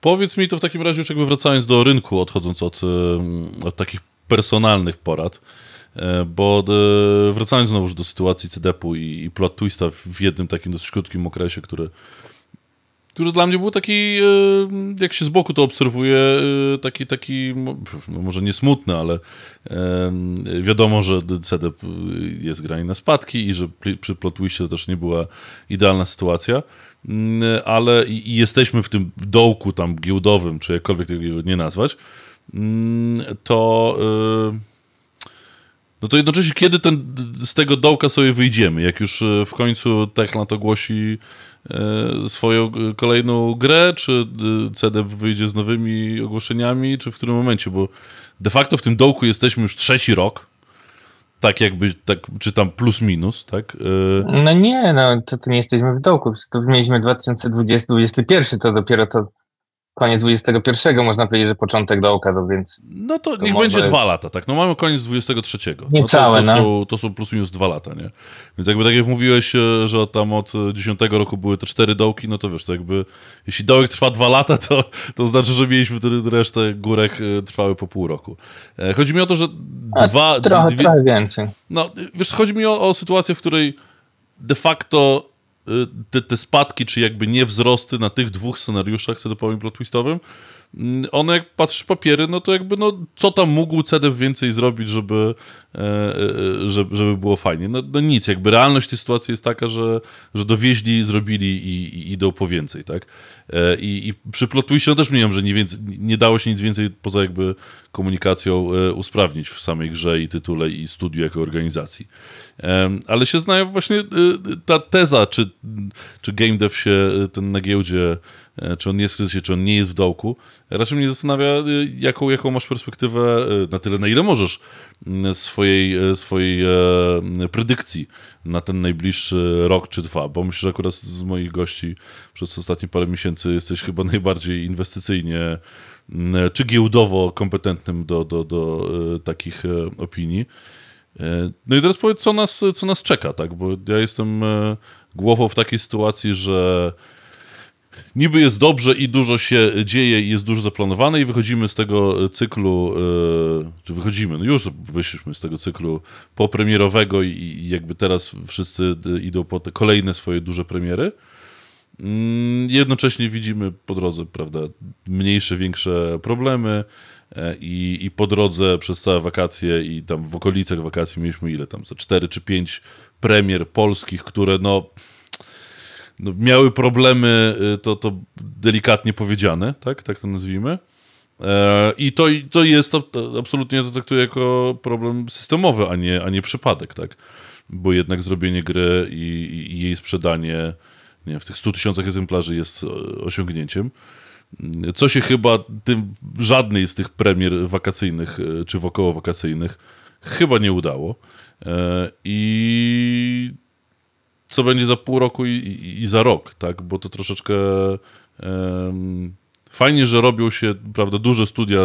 Powiedz mi to w takim razie, już jakby wracając do rynku, odchodząc od, e, od takich personalnych porad, e, bo e, wracając znowu do sytuacji CDP-u i, i plot twista w jednym takim dosyć krótkim okresie, który, który dla mnie był taki, jak się z boku to obserwuje, taki, taki no może nie smutny, ale wiadomo, że CDP jest granie na spadki i że przy plot to też nie była idealna sytuacja. Mm, ale i jesteśmy w tym dołku tam giełdowym, czy jakkolwiek tego nie nazwać, mm, to y, no to jednocześnie kiedy ten, z tego dołka sobie wyjdziemy, jak już w końcu Techland ogłosi e, swoją kolejną grę, czy CDEP wyjdzie z nowymi ogłoszeniami, czy w którym momencie, bo de facto w tym dołku jesteśmy już trzeci rok, tak jakby, tak, czy tam plus minus, tak? No nie, no to, to nie jesteśmy w dołku, to mieliśmy 2020-2021, to dopiero to koniec 21 można powiedzieć, że początek dołka, no więc... No to, to niech może... będzie dwa lata, tak? No mamy koniec 23. Niecałe, no. To, to, no. Są, to są plus minus dwa lata, nie? Więc jakby tak jak mówiłeś, e, że tam od 10 roku były te cztery dołki, no to wiesz, to jakby jeśli dołek trwa dwa lata, to, to znaczy, że mieliśmy resztę górek e, trwały po pół roku. E, chodzi mi o to, że dwa... trochę, dwie... trochę więcej. No, wiesz, chodzi mi o, o sytuację, w której de facto te, te spadki, czy jakby nie wzrosty na tych dwóch scenariuszach setupowym plot twistowym, one jak patrzysz papiery, no to jakby, no co tam mógł CDF więcej zrobić, żeby, e, e, żeby, żeby było fajnie? No, no, nic, jakby realność tej sytuacji jest taka, że, że dowieźli, zrobili i, i idą po więcej, tak? E, I, i przy plot twistie no też wiem, że nie, więcej, nie dało się nic więcej poza jakby komunikacją usprawnić w samej grze i tytule i studiu jako organizacji. Ale się znają właśnie ta teza, czy, czy game dev się ten na giełdzie, czy on jest w kryzysie, czy on nie jest w dołku, raczej mnie zastanawia, y, jaką, jaką masz perspektywę na tyle, na ile możesz swojej, e, swojej e, predykcji na ten najbliższy rok czy dwa, bo myślę, że akurat z moich gości przez ostatnie parę miesięcy jesteś chyba najbardziej inwestycyjnie czy giełdowo kompetentnym do, do, do takich opinii. E, no i teraz powiedz, co nas, co nas czeka, tak? Bo ja jestem e, głową w takiej sytuacji, że niby jest dobrze i dużo się dzieje i jest dużo zaplanowane i wychodzimy z tego cyklu, e, czy wychodzimy, no już wyszliśmy z tego cyklu popremierowego i jakby teraz wszyscy idą po te kolejne swoje duże premiery. Mm, jednocześnie widzimy po drodze, prawda, mniejsze, większe problemy, E, i, i po drodze przez całe wakacje i tam w okolicach wakacji mieliśmy ile tam, za 4 czy 5 premier polskich, które no miały problemy, y, to, to delikatnie powiedziane, tak, tak to nazwijmy. E, I to, to jest, absolutnie to traktuję jako problem systemowy, a nie, a nie przypadek, tak? Bo jednak zrobienie gry i, i jej sprzedanie nie, w tych 100 tysiącach egzemplarzy jest osiągnięciem co się chyba tym, żadnej z tych premier wakacyjnych e, czy wokoło-wakacyjnych chyba nie udało. E, I co będzie za pół roku i, i, i za rok, tak? Bo to troszeczkę um, fajnie, że robią się, prawda, duże studia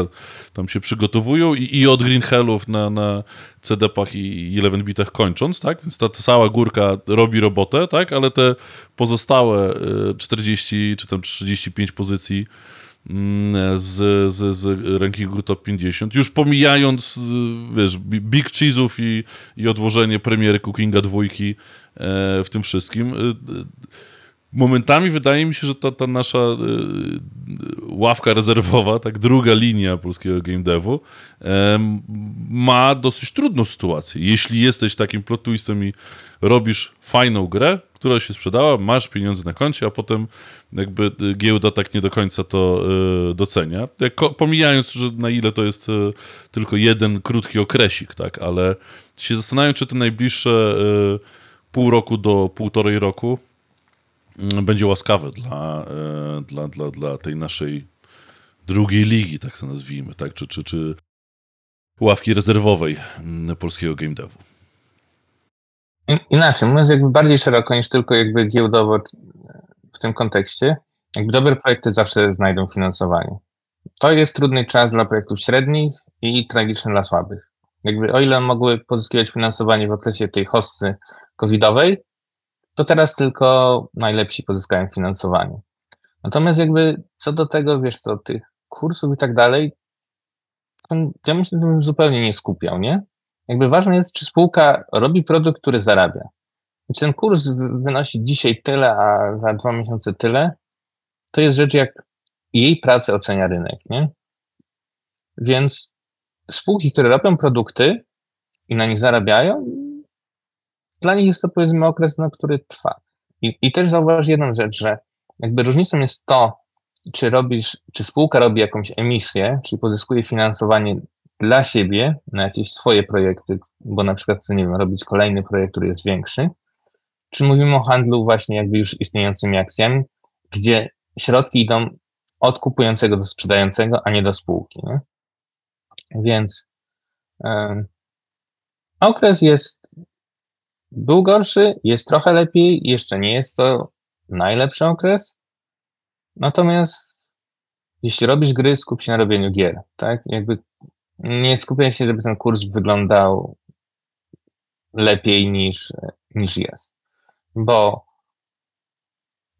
tam się przygotowują i, i od Green Hellów na, na CD-pach i 11-bitach kończąc, tak? Więc ta, ta cała górka robi robotę, tak? Ale te pozostałe 40 e, czy tam 35 pozycji z, z, z rankingu top 50, już pomijając, wiesz, Big Cheese'ów i, i odłożenie premiery Cookinga dwójki e, w tym wszystkim, e, momentami wydaje mi się, że ta, ta nasza y, ławka rezerwowa, tak druga linia polskiego game devu, y, ma dosyć trudną sytuację. Jeśli jesteś takim plot twistem i robisz fajną grę, która się sprzedała, masz pieniądze na koncie, a potem jakby giełda tak nie do końca to y, docenia. Pomijając, że na ile to jest y, tylko jeden krótki okresik, tak, ale się zastanawiam, czy te najbliższe y, pół roku do półtorej roku Mm, będzie łaskawe dla, dla, dla, dla tej naszej drugiej ligi, tak to nazwijmy, tak? Czy, czy, czy ławki rezerwowej mm, polskiego game devu. Inaczej, mówiąc jakby bardziej szeroko niż tylko jakby giełdowo w tym kontekście, jakby dobre projekty zawsze znajdą finansowanie. To jest trudny czas dla projektów średnich i tragiczny dla słabych. Jakby o ile mogły pozyskiwać finansowanie w okresie tej hossy covidowej, to teraz tylko najlepsi pozyskają finansowanie. Natomiast jakby co do tego, wiesz co, tych kursów i tak dalej, ja bym się tym zupełnie nie skupiał, nie? Jakby ważne jest, czy spółka robi produkt, który zarabia. Czy ten kurs wynosi dzisiaj tyle, a za dwa miesiące tyle, to jest rzecz, jak jej pracę ocenia rynek, nie? Więc spółki, które robią produkty i na nich zarabiają, dla nich jest to powiedzmy okres, no, który trwa. I, I też zauważ jedną rzecz, że jakby różnicą jest to, czy robisz, czy spółka robi jakąś emisję, czyli pozyskuje finansowanie dla siebie na jakieś swoje projekty, bo na przykład chce, nie wiem, robić kolejny projekt, który jest większy, czy mówimy o handlu właśnie jakby już istniejącymi akcjami, gdzie środki idą od kupującego do sprzedającego, a nie do spółki. Nie? Więc okres jest, był gorszy, jest trochę lepiej, jeszcze nie jest to najlepszy okres. Natomiast jeśli robisz gry, skup się na robieniu gier, tak? Jakby nie skupiaj się, żeby ten kurs wyglądał lepiej niż, niż jest. Bo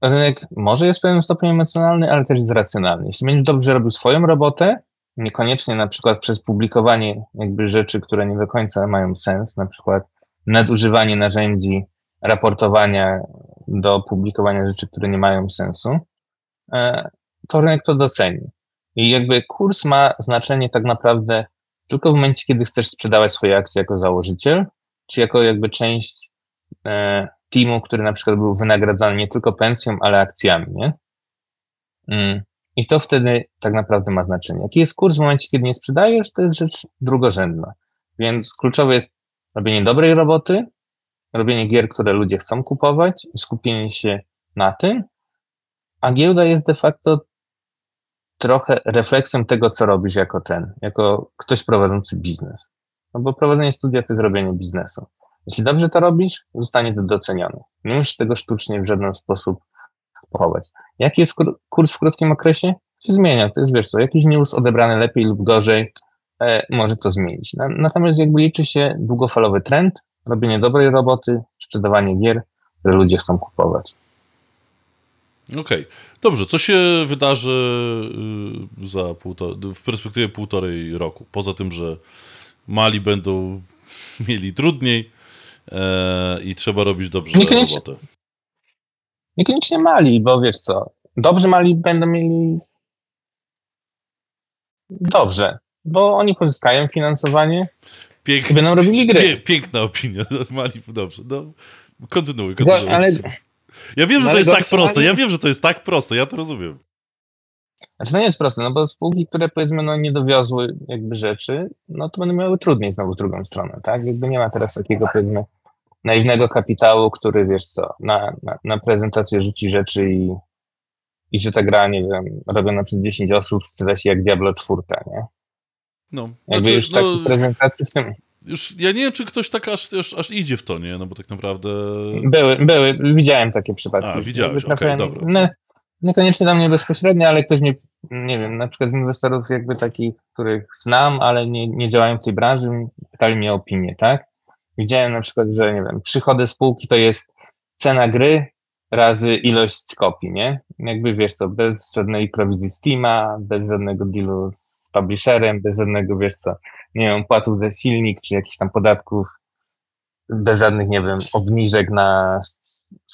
rynek może jest w pewnym stopniu emocjonalny, ale też jest racjonalny. Jeśli będziesz dobrze robił swoją robotę, niekoniecznie na przykład przez publikowanie jakby rzeczy, które nie do końca mają sens, na przykład nadużywanie narzędzi raportowania do publikowania rzeczy, które nie mają sensu, e, to rynek to doceni. I jakby kurs ma znaczenie tak naprawdę tylko w momencie, kiedy chcesz sprzedawać swoje akcje jako założyciel, czy jako jakby część e, teamu, który na przykład był wynagradzany nie tylko pensją, ale akcjami, nie? Mm. I to wtedy tak naprawdę ma znaczenie. Jaki jest kurs w momencie, kiedy nie sprzedajesz, to jest rzecz drugorzędna. Więc kluczowe jest robienie dobrej roboty, robienie gier, które ludzie chcą kupować skupienie się na tym, a giełda jest de facto trochę refleksją tego, co robisz jako ten, jako ktoś prowadzący biznes. No bo prowadzenie studia to jest robienie biznesu. Jeśli dobrze to robisz, zostanie to docenione. Nie musisz tego sztucznie w żaden sposób pochować. Jaki jest kurs w krótkim okresie? Się zmienia. To jest, wiesz co, jakiś news odebrany lepiej lub gorzej e, może to zmienić. Natomiast jakby liczy się długofalowy trend, robienie dobrej roboty, sprzedawanie gier, które ludzie chcą kupować. Okej, okay. dobrze. Co się wydarzy y, za półtor- w perspektywie półtorej roku? Poza tym, że mali będą mieli trudniej e, i trzeba robić dobrze Niekoniecznie... robotę. Niekoniecznie mali, bo wiesz co, dobrzy mali będą mieli dobrze, bo oni pozyskają finansowanie Pięk... i będą robili gry. Piękna opinia, mali dobrze. No, kontynuuj, kontynuuj. No, ale... Ja wiem, że to jest tak proste, ja wiem, że to jest tak proste, ja to rozumiem. Znaczy to nie jest proste, no bo spółki, które powiedzmy no, nie dowiozły jakby rzeczy, no to będą miały trudniej znowu w drugą stronę, tak? Jakby nie ma teraz takiego powiedzmy naiwnego kapitału, który wiesz co, na, na, na prezentację rzuci rzeczy i, i że ta gra, nie wiem, robiona przez 10 osób sprzeda się jak Diablo 4, nie? No. Jakby znaczy, już no, takich prezentacji w tym... Już, ja nie wiem, czy ktoś tak aż, aż, aż, idzie w to, nie? No bo tak naprawdę... Były, były, widziałem takie przypadki. A, widziałeś, okej, okay, dobra. No, niekoniecznie dla mnie bezpośrednio, ale ktoś mnie, nie wiem, na przykład z inwestorów jakby takich, których znam, ale nie, nie działają w tej branży, pytali mnie o opinię, tak? Widziałem na przykład, że nie wiem, przychody spółki to jest cena gry razy ilość kopii, nie? Jakby wiesz co, bez żadnej prowizji Steama, bez żadnego dealu z publisherem, bez żadnego, wiesz co, nie wiem, płatów za silnik, czy jakichś tam podatków, bez żadnych, nie wiem, obniżek na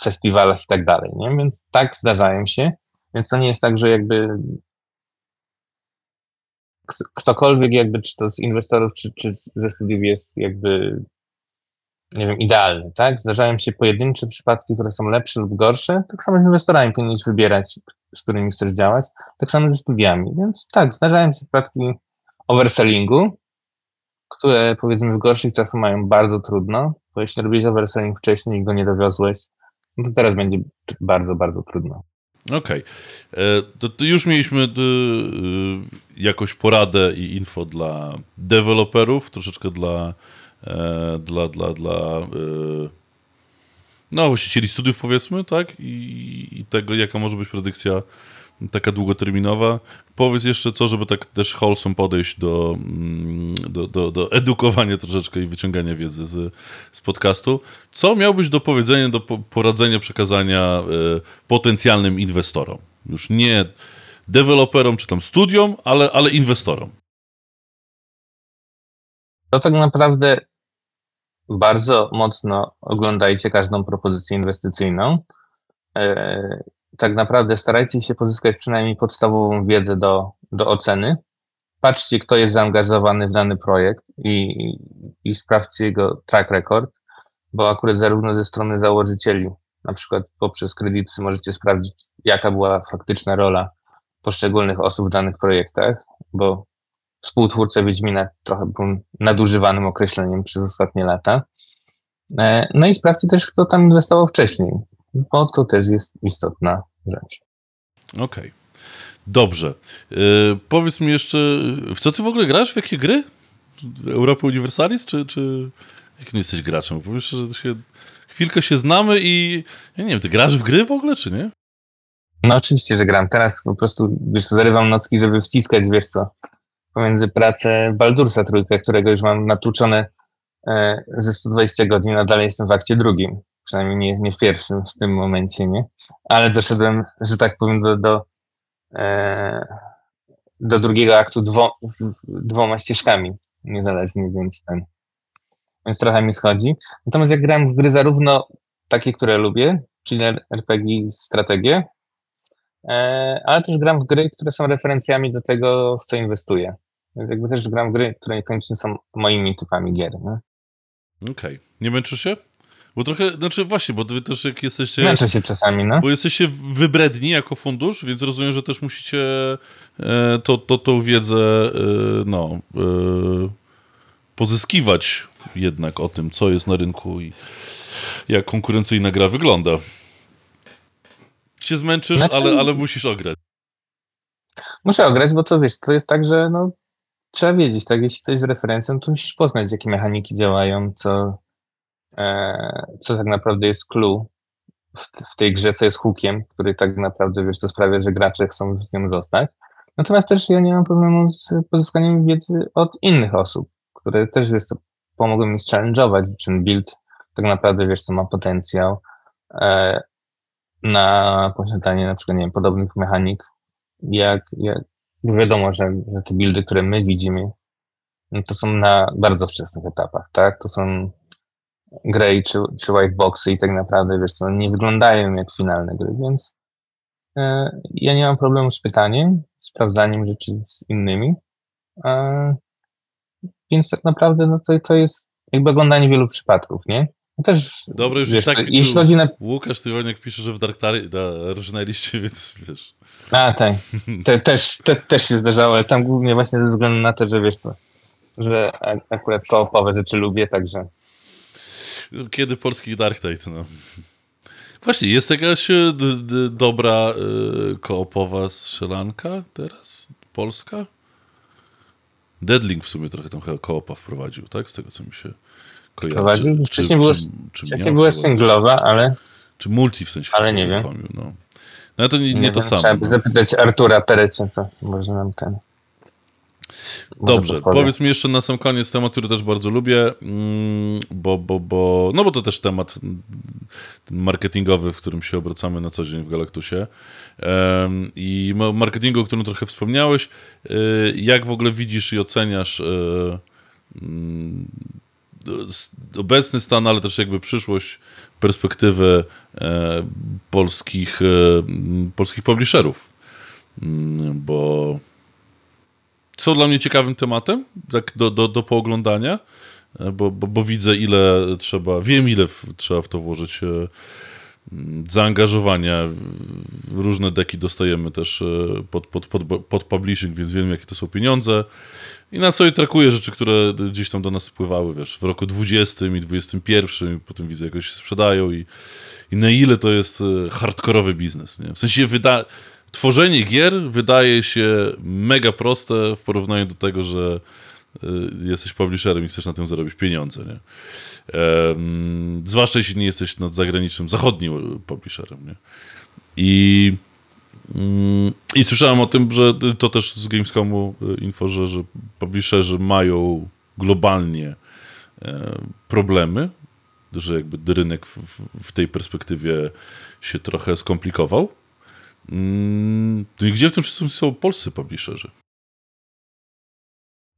festiwalach i tak dalej, nie? Więc tak zdarzają się, więc to nie jest tak, że jakby ktokolwiek jakby, czy to z inwestorów, czy, czy ze studiów jest jakby nie wiem, idealny, tak? Zdarzają się pojedyncze przypadki, które są lepsze lub gorsze. Tak samo z inwestorami powinieneś wybierać, z którymi chcesz działać. Tak samo ze studiami. Więc tak, zdarzają się przypadki oversellingu, które powiedzmy w gorszych czasach mają bardzo trudno, bo jeśli robisz overselling wcześniej i go nie dowiozłeś, no to teraz będzie bardzo, bardzo trudno. Okej. Okay. E, to, to, już mieliśmy y, jakąś poradę i info dla deweloperów, troszeczkę dla E, dla, dla, dla e, no, właścicieli studiów powiedzmy, tak? I, I, tego, jaka może być predykcja taka długoterminowa. Powiedz jeszcze co, żeby tak też wholesome podejść do, mm, do, do, do edukowania troszeczkę i wyciągania wiedzy z, z podcastu. Co miałbyś do powiedzenia, do poradzenia, przekazania y, potencjalnym inwestorom? Już nie deweloperom czy tam studiom, ale, ale inwestorom. To tak naprawdę bardzo mocno oglądajcie każdą propozycję inwestycyjną. E, tak naprawdę starajcie się pozyskać przynajmniej podstawową wiedzę do, do oceny. Patrzcie, kto jest zaangażowany w dany projekt i, i sprawdźcie jego track record, bo akurat zarówno ze strony założycieli, na przykład poprzez kredyty, możecie sprawdzić, jaka była faktyczna rola poszczególnych osób w danych projektach, bo współtwórca Wiedźmina trochę był nadużywanym określeniem przez ostatnie lata. E, no i sprawdźcie też, kto tam inwestował wcześniej, bo to też jest istotna rzecz. Okej. Okay. Dobrze. Yy, powiedz mi jeszcze, w co ty w ogóle grasz? W jakie gry? Europy Universalis, czy, czy jak nie jesteś graczem? Powiesz, że się, chwilkę się znamy i ja nie wiem, ty grasz w gry w ogóle, czy nie? No oczywiście, że gram. Teraz po prostu, wiesz co, zarywam nocki, żeby wciskać, wiesz co, pomiędzy pracę Baldursa trójkę, którego już mam natłuczone ze 120 godzin, a dalej jestem w akcie drugim. Przynajmniej nie, nie w pierwszym w tym momencie, nie? Ale doszedłem, że tak powiem, do, do, e, do drugiego aktu dwo, dwoma ścieżkami niezależnie, więc ten. Więc trochę mi schodzi. Natomiast jak gram w gry zarówno takie, które lubię, czyli RPG strategię, e, ale też gram w gry, które są referencjami do tego, w co inwestuję. Więc jakby też gram gry, które niekoniecznie są moimi typami gier. Okej. Okay. Nie męczysz się? Bo trochę, znaczy właśnie, bo wy też jak jesteście... Męczę się czasami, no. Bo jesteście wybredni jako fundusz, więc rozumiem, że też musicie e, to, to, tą wiedzę, e, no, e, pozyskiwać jednak o tym, co jest na rynku i jak konkurencyjna gra wygląda. Się zmęczysz, znaczy... ale, ale musisz ograć. Muszę ograć, bo to wiesz, to jest tak, że no, trzeba wiedzieć, tak, jeśli to jest referencją, to musisz poznać, jakie mechaniki działają, co, e, co tak naprawdę jest clue w, w, tej grze, co jest hookiem, który tak naprawdę, wiesz, co sprawia, że gracze chcą z nią zostać. Natomiast też ja nie mam problemu z pozyskaniem wiedzy od innych osób, które też, wiesz, co, mi challenge'ować, ten build tak naprawdę, wiesz, co ma potencjał e, na posiadanie na przykład, nie wiem, podobnych mechanik, jak, jak wiadomo, że, te buildy, które my widzimy, no to są na bardzo wczesnych etapach, tak? To są grey czy, czy white boxy i tak naprawdę, wiesz co, nie wyglądają jak finalne gry, więc e, ja nie mam problemu z pytaniem, sprawdzaniem rzeczy z innymi, e, więc tak naprawdę no to, to jest jakby oglądanie wielu przypadków, nie? No też, Dobra, już wiesz, tak, jeśli chodzi na... Łukasz Tyłoniak pisze, że w Dark Originaliście, więc wiesz. A, tak. Te, też, te, też się zdarzało, ale tam głównie właśnie ze względu na to, że wiesz co, że akurat koopowe rzeczy lubię, także kiedy polski Dark Knight, no. Właśnie, jest jakaś e, dobra y, koopowa strzelanka teraz? Polska? Deadlink w sumie trochę tam koopa wprowadził, tak? Z tego, co mi się kojarzy. Wprowadził? Wcześniej, czy, wcześniej była singlowa, ale... Czy multi w sensie. Ale nie wiem. No. no to nie, nie, nie to wiem, samo. Trzeba by no. zapytać Artura Perecie, to może nam ten... Dobrze, powiedz mi jeszcze na sam koniec temat, który też bardzo lubię, mm, bo, bo, bo, no bo to też temat marketingowy, w którym się obracamy na co dzień w Galactusie. I marketingu, o którym trochę wspomniałeś, y, jak w ogóle widzisz i oceniasz y, mm, obecny stan, ale też jakby przyszłość, perspektywę e, polskich, e, polskich publisherów, mm, bo co dla mnie ciekawym tematem, tak do, do, do pooglądania, e, bo, bo, bo widzę, ile trzeba, wiem, ile w, trzeba w to włożyć zaangażowania. Różne deki dostajemy też pod, pod, pod, pod publishing, więc wiem, jakie to są pieniądze. I na sobie trakuję rzeczy, które gdzieś tam do nas spływały, wiesz, w roku 20 i 21, i potem widzę, jakoś się sprzedają i, i na ile to jest hardkorowy biznes, nie? W sensie wyda tworzenie gier wydaje się mega proste w porównaniu do tego, że y, jesteś publisherem i chcesz na tym zarobić pieniądze, nie? Um, zwłaszcza jeśli nie jesteś no, zagranicznym, zachodnim publisherem, nie? I, I słyszałem o tym, że to też z Gamescomu y, info, że, że publisherzy mają globalnie e, problemy, że jakby rynek w, w tej perspektywie się trochę skomplikował Mm, gdzie w tym wszystkim są polscy publisherzy?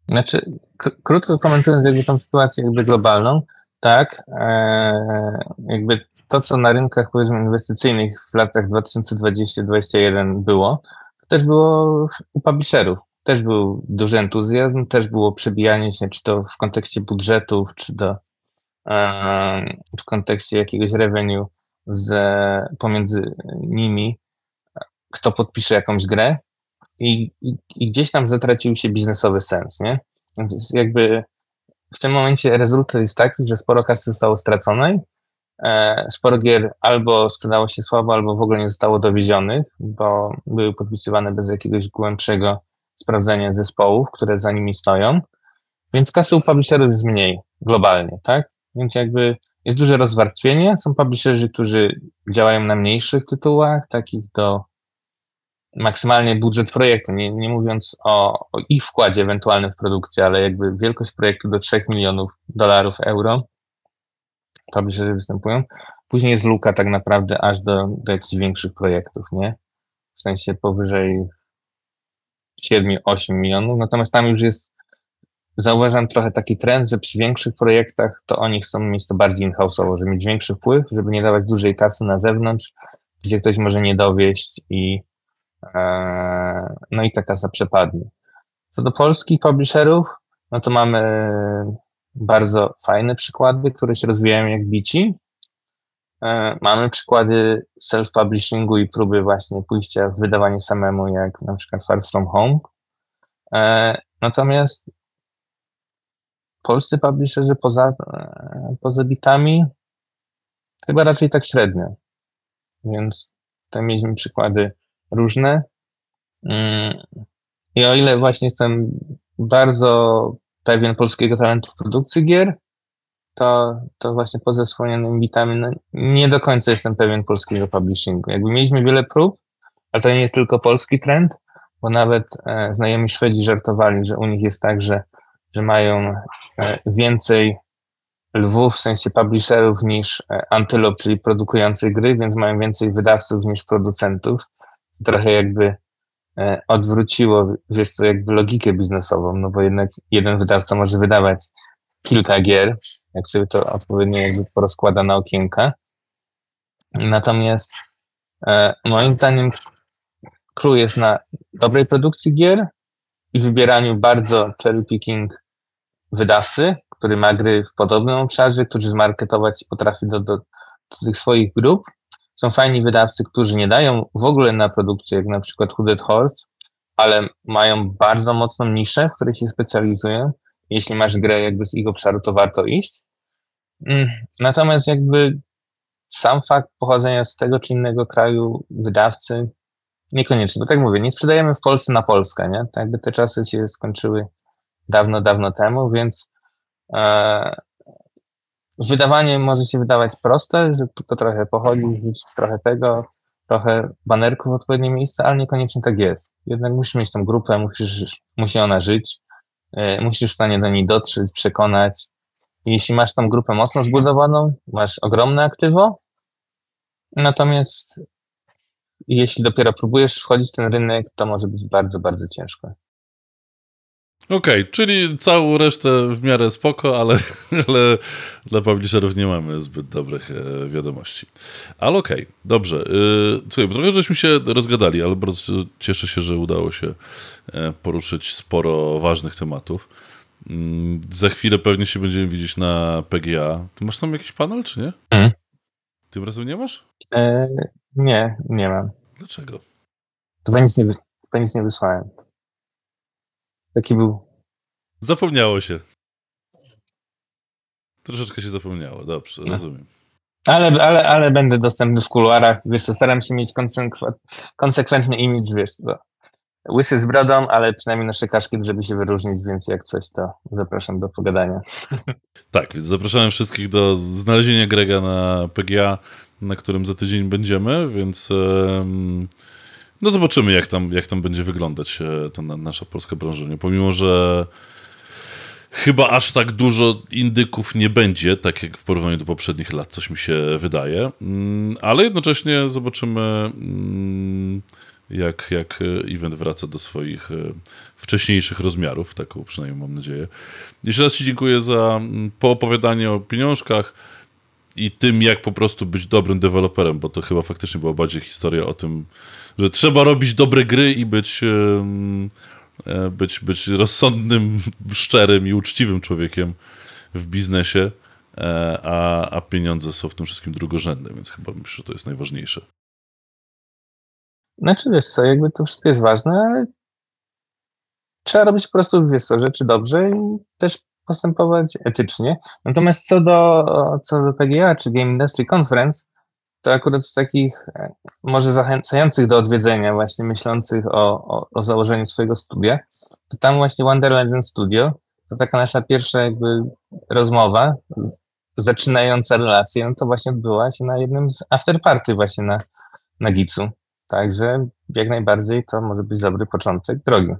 Znaczy, krótko komentując jakby tą sytuację jakby globalną, tak, e, jakby to, co na rynkach powiedzmy inwestycyjnych w latach 2020-2021 było, to też było u publisherów. Też był duży entuzjazm, też było przebijanie się, czy to w kontekście budżetów, czy do, e, w kontekście jakiegoś revenue z, pomiędzy nimi kto podpisze jakąś grę i, i, i, gdzieś tam zatracił się biznesowy sens, nie? Więc jakby w tym momencie rezultat jest taki, że sporo kasy zostało straconej, e, sporo gier albo sprzedało się słabo, albo w ogóle nie zostało dowiezionych, bo były podpisywane bez jakiegoś głębszego sprawdzenia zespołów, które za nimi stoją, więc kasy u publisherów jest mniej globalnie, tak? Więc jakby jest duże rozwarstwienie. Są publisherzy, którzy działają na mniejszych tytułach, takich do maksymalnie budżet projektu, nie, nie mówiąc o, o, ich wkładzie ewentualnym w produkcję, ale jakby wielkość projektu do 3 milionów dolarów, euro, publisherzy występują. Później jest luka tak naprawdę aż do, do jakichś większych projektów, nie? W sensie powyżej 7-8 milionów, natomiast tam już jest zauważam trochę taki trend, że przy większych projektach to oni chcą mieć to bardziej in-house'owo, żeby mieć większy wpływ, żeby nie dawać dużej kasy na zewnątrz, gdzie ktoś może nie dowieść i no i ta kasa przepadnie. Co do polskich publisherów, no to mamy bardzo fajne przykłady, które się rozwijają jak bici. E, mamy przykłady self-publishingu i próby właśnie pójścia w wydawanie samemu, jak na przykład Far From Home. E, natomiast polscy publisherzy poza, e, poza bitami chyba raczej tak średnio. Więc tam mieliśmy przykłady różne. Mm, I o ile właśnie jestem bardzo pewien polskiego talentu w produkcji gier, to, to właśnie poza wspomnianymi bitami no, nie do końca jestem pewien polskiego publishingu. Jakby mieliśmy wiele prób, ale to nie jest tylko polski trend, bo nawet e, znajomi Szwedzi żartowali, że u nich jest tak, że że mają e, więcej lwów, w sensie publisherów niż e, antylop, czyli produkujących gry, więc mają więcej wydawców niż producentów. Trochę jakby e, odwróciło, wiesz co, jakby logikę biznesową, no bo jednak jeden wydawca może wydawać kilka gier, jak sobie to odpowiednio jakby porozkłada na okienka. Natomiast e, moim zdaniem clue jest na dobrej produkcji gier i wybieraniu bardzo cherry picking wydawcy, który ma gry w podobnym obszarze, który zmarketować potrafi do, do, do tych swoich grup. Są fajni wydawcy, którzy nie dają w ogóle na produkcję, jak na przykład Hooded Horse, ale mają bardzo mocną niszę, w której się specjalizują. Jeśli masz grę jakby z ich obszaru, to warto iść. Mm, natomiast jakby sam fakt pochodzenia z tego czy innego kraju wydawcy niekoniecznie, bo tak mówię, nie sprzedajemy w Polsce na Polskę, nie? Tak jakby te czasy się skończyły dawno, dawno temu, więc e, wydawanie może się wydawać proste, że tylko trochę pochodzić, trochę tego, trochę banerków w odpowiednie miejsce, ale niekoniecznie tak jest. Jednak musisz mieć tą grupę, musisz, musi ona żyć, e, musisz w stanie do niej dotrzeć, przekonać. Jeśli masz tą grupę mocno zbudowaną, masz ogromne aktywo, natomiast jeśli dopiero próbujesz wchodzić w ten rynek, to może być bardzo, bardzo ciężko. Okej, okay, czyli całą resztę w miarę spoko, ale, ale dla publisherów nie mamy zbyt dobrych e, wiadomości. Ale okej, okay, dobrze. E, słuchaj, trochę żeśmy się rozgadali, ale bardzo cieszę się, że udało się e, poruszyć sporo ważnych tematów. Mm, za chwilę pewnie się będziemy widzieć na PGA. Ty masz tam jakiś panel, czy nie? Mm. Tym razem nie masz? E, nie, nie mam. Dlaczego? To nic nie, to nic nie wysłałem. Taki był. Zapomniało się. Troszeczkę się zapomniało, dobrze, no. rozumiem. Ale, ale, ale będę dostępny w kuluarach, wiesz, staram się mieć konsekwentny imidż, wiesz, to łysy z brodą, ale przynajmniej nasze kaszki, żeby się wyróżnić, więc jak coś, to zapraszam do pogadania. Tak, więc zapraszałem wszystkich do znalezienia Grega na PGA, na którym za tydzień będziemy, więc... Um no zobaczymy, jak tam, jak tam będzie wyglądać e, ta nasza polska branża. Pomimo, że chyba aż tak dużo indyków nie będzie, tak jak w porównaniu do poprzednich lat, coś mi się wydaje. Mm, ale jednocześnie zobaczymy, mm, jak, jak event wraca do swoich e, wcześniejszych rozmiarów, taką przynajmniej mam nadzieję. Jeszcze raz Ci dziękuję za mm, poopowiadanie o pieniążkach i tym, jak po prostu być dobrym deweloperem, bo to chyba faktycznie była bardziej historia o tym, że trzeba robić dobre gry i być, e, być, być rozsądnym, szczerym i uczciwym człowiekiem w biznesie, e, a, a pieniądze są w tym wszystkim drugorzędne, więc chyba myślę, że to jest najważniejsze. Znaczy wiesz co, jakby to wszystko jest ważne, ale trzeba robić po prostu wiesz co, rzeczy dobrze i też postępować etycznie. Natomiast co do, co do PGA, czy Game Industry Conference, to akurat z takich e, może zachęcających do odwiedzenia, właśnie myślących o, o, o założeniu swojego studia, to tam właśnie Wonder Legend Studio, to taka nasza pierwsza jakby rozmowa, zaczynająca relację, no to właśnie odbyła się na jednym z afterparty właśnie na, na Gicu. Także jak najbardziej to może być dobry początek drogi.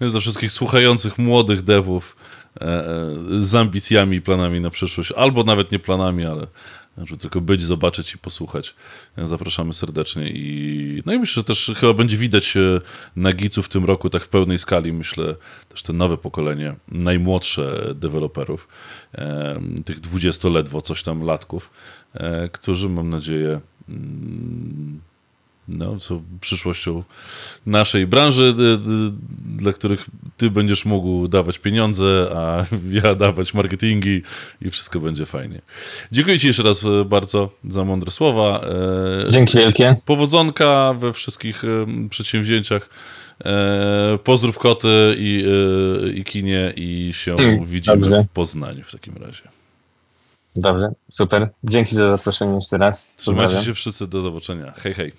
Jest dla wszystkich słuchających młodych devów e, e, z ambicjami i planami na przyszłość, albo nawet nie planami, ale żeby tylko być, zobaczyć i posłuchać. Zapraszamy serdecznie. I, no i myślę, że też chyba będzie widać na Gicu w tym roku tak w pełnej skali, myślę, też te nowe pokolenie, najmłodsze deweloperów, tych 20 ledwo coś tam latków, e, którzy mam nadzieję mm, no, są przyszłością naszej branży, y, y, dla których ty będziesz mógł dawać pieniądze, a ja dawać marketingi i wszystko będzie fajnie. Dziękuję ci jeszcze raz y, bardzo za mądre słowa. E, Dzięki wielkie. Powodzonka we wszystkich przedsięwzięciach. E, pozdrów koty i, i kinie i się hmm, widzimy dobrze. w Poznaniu w takim razie. Dobrze, super. Dzięki za zaproszenie jeszcze raz. Trzymajcie się wszyscy, do zobaczenia. Hej, hej.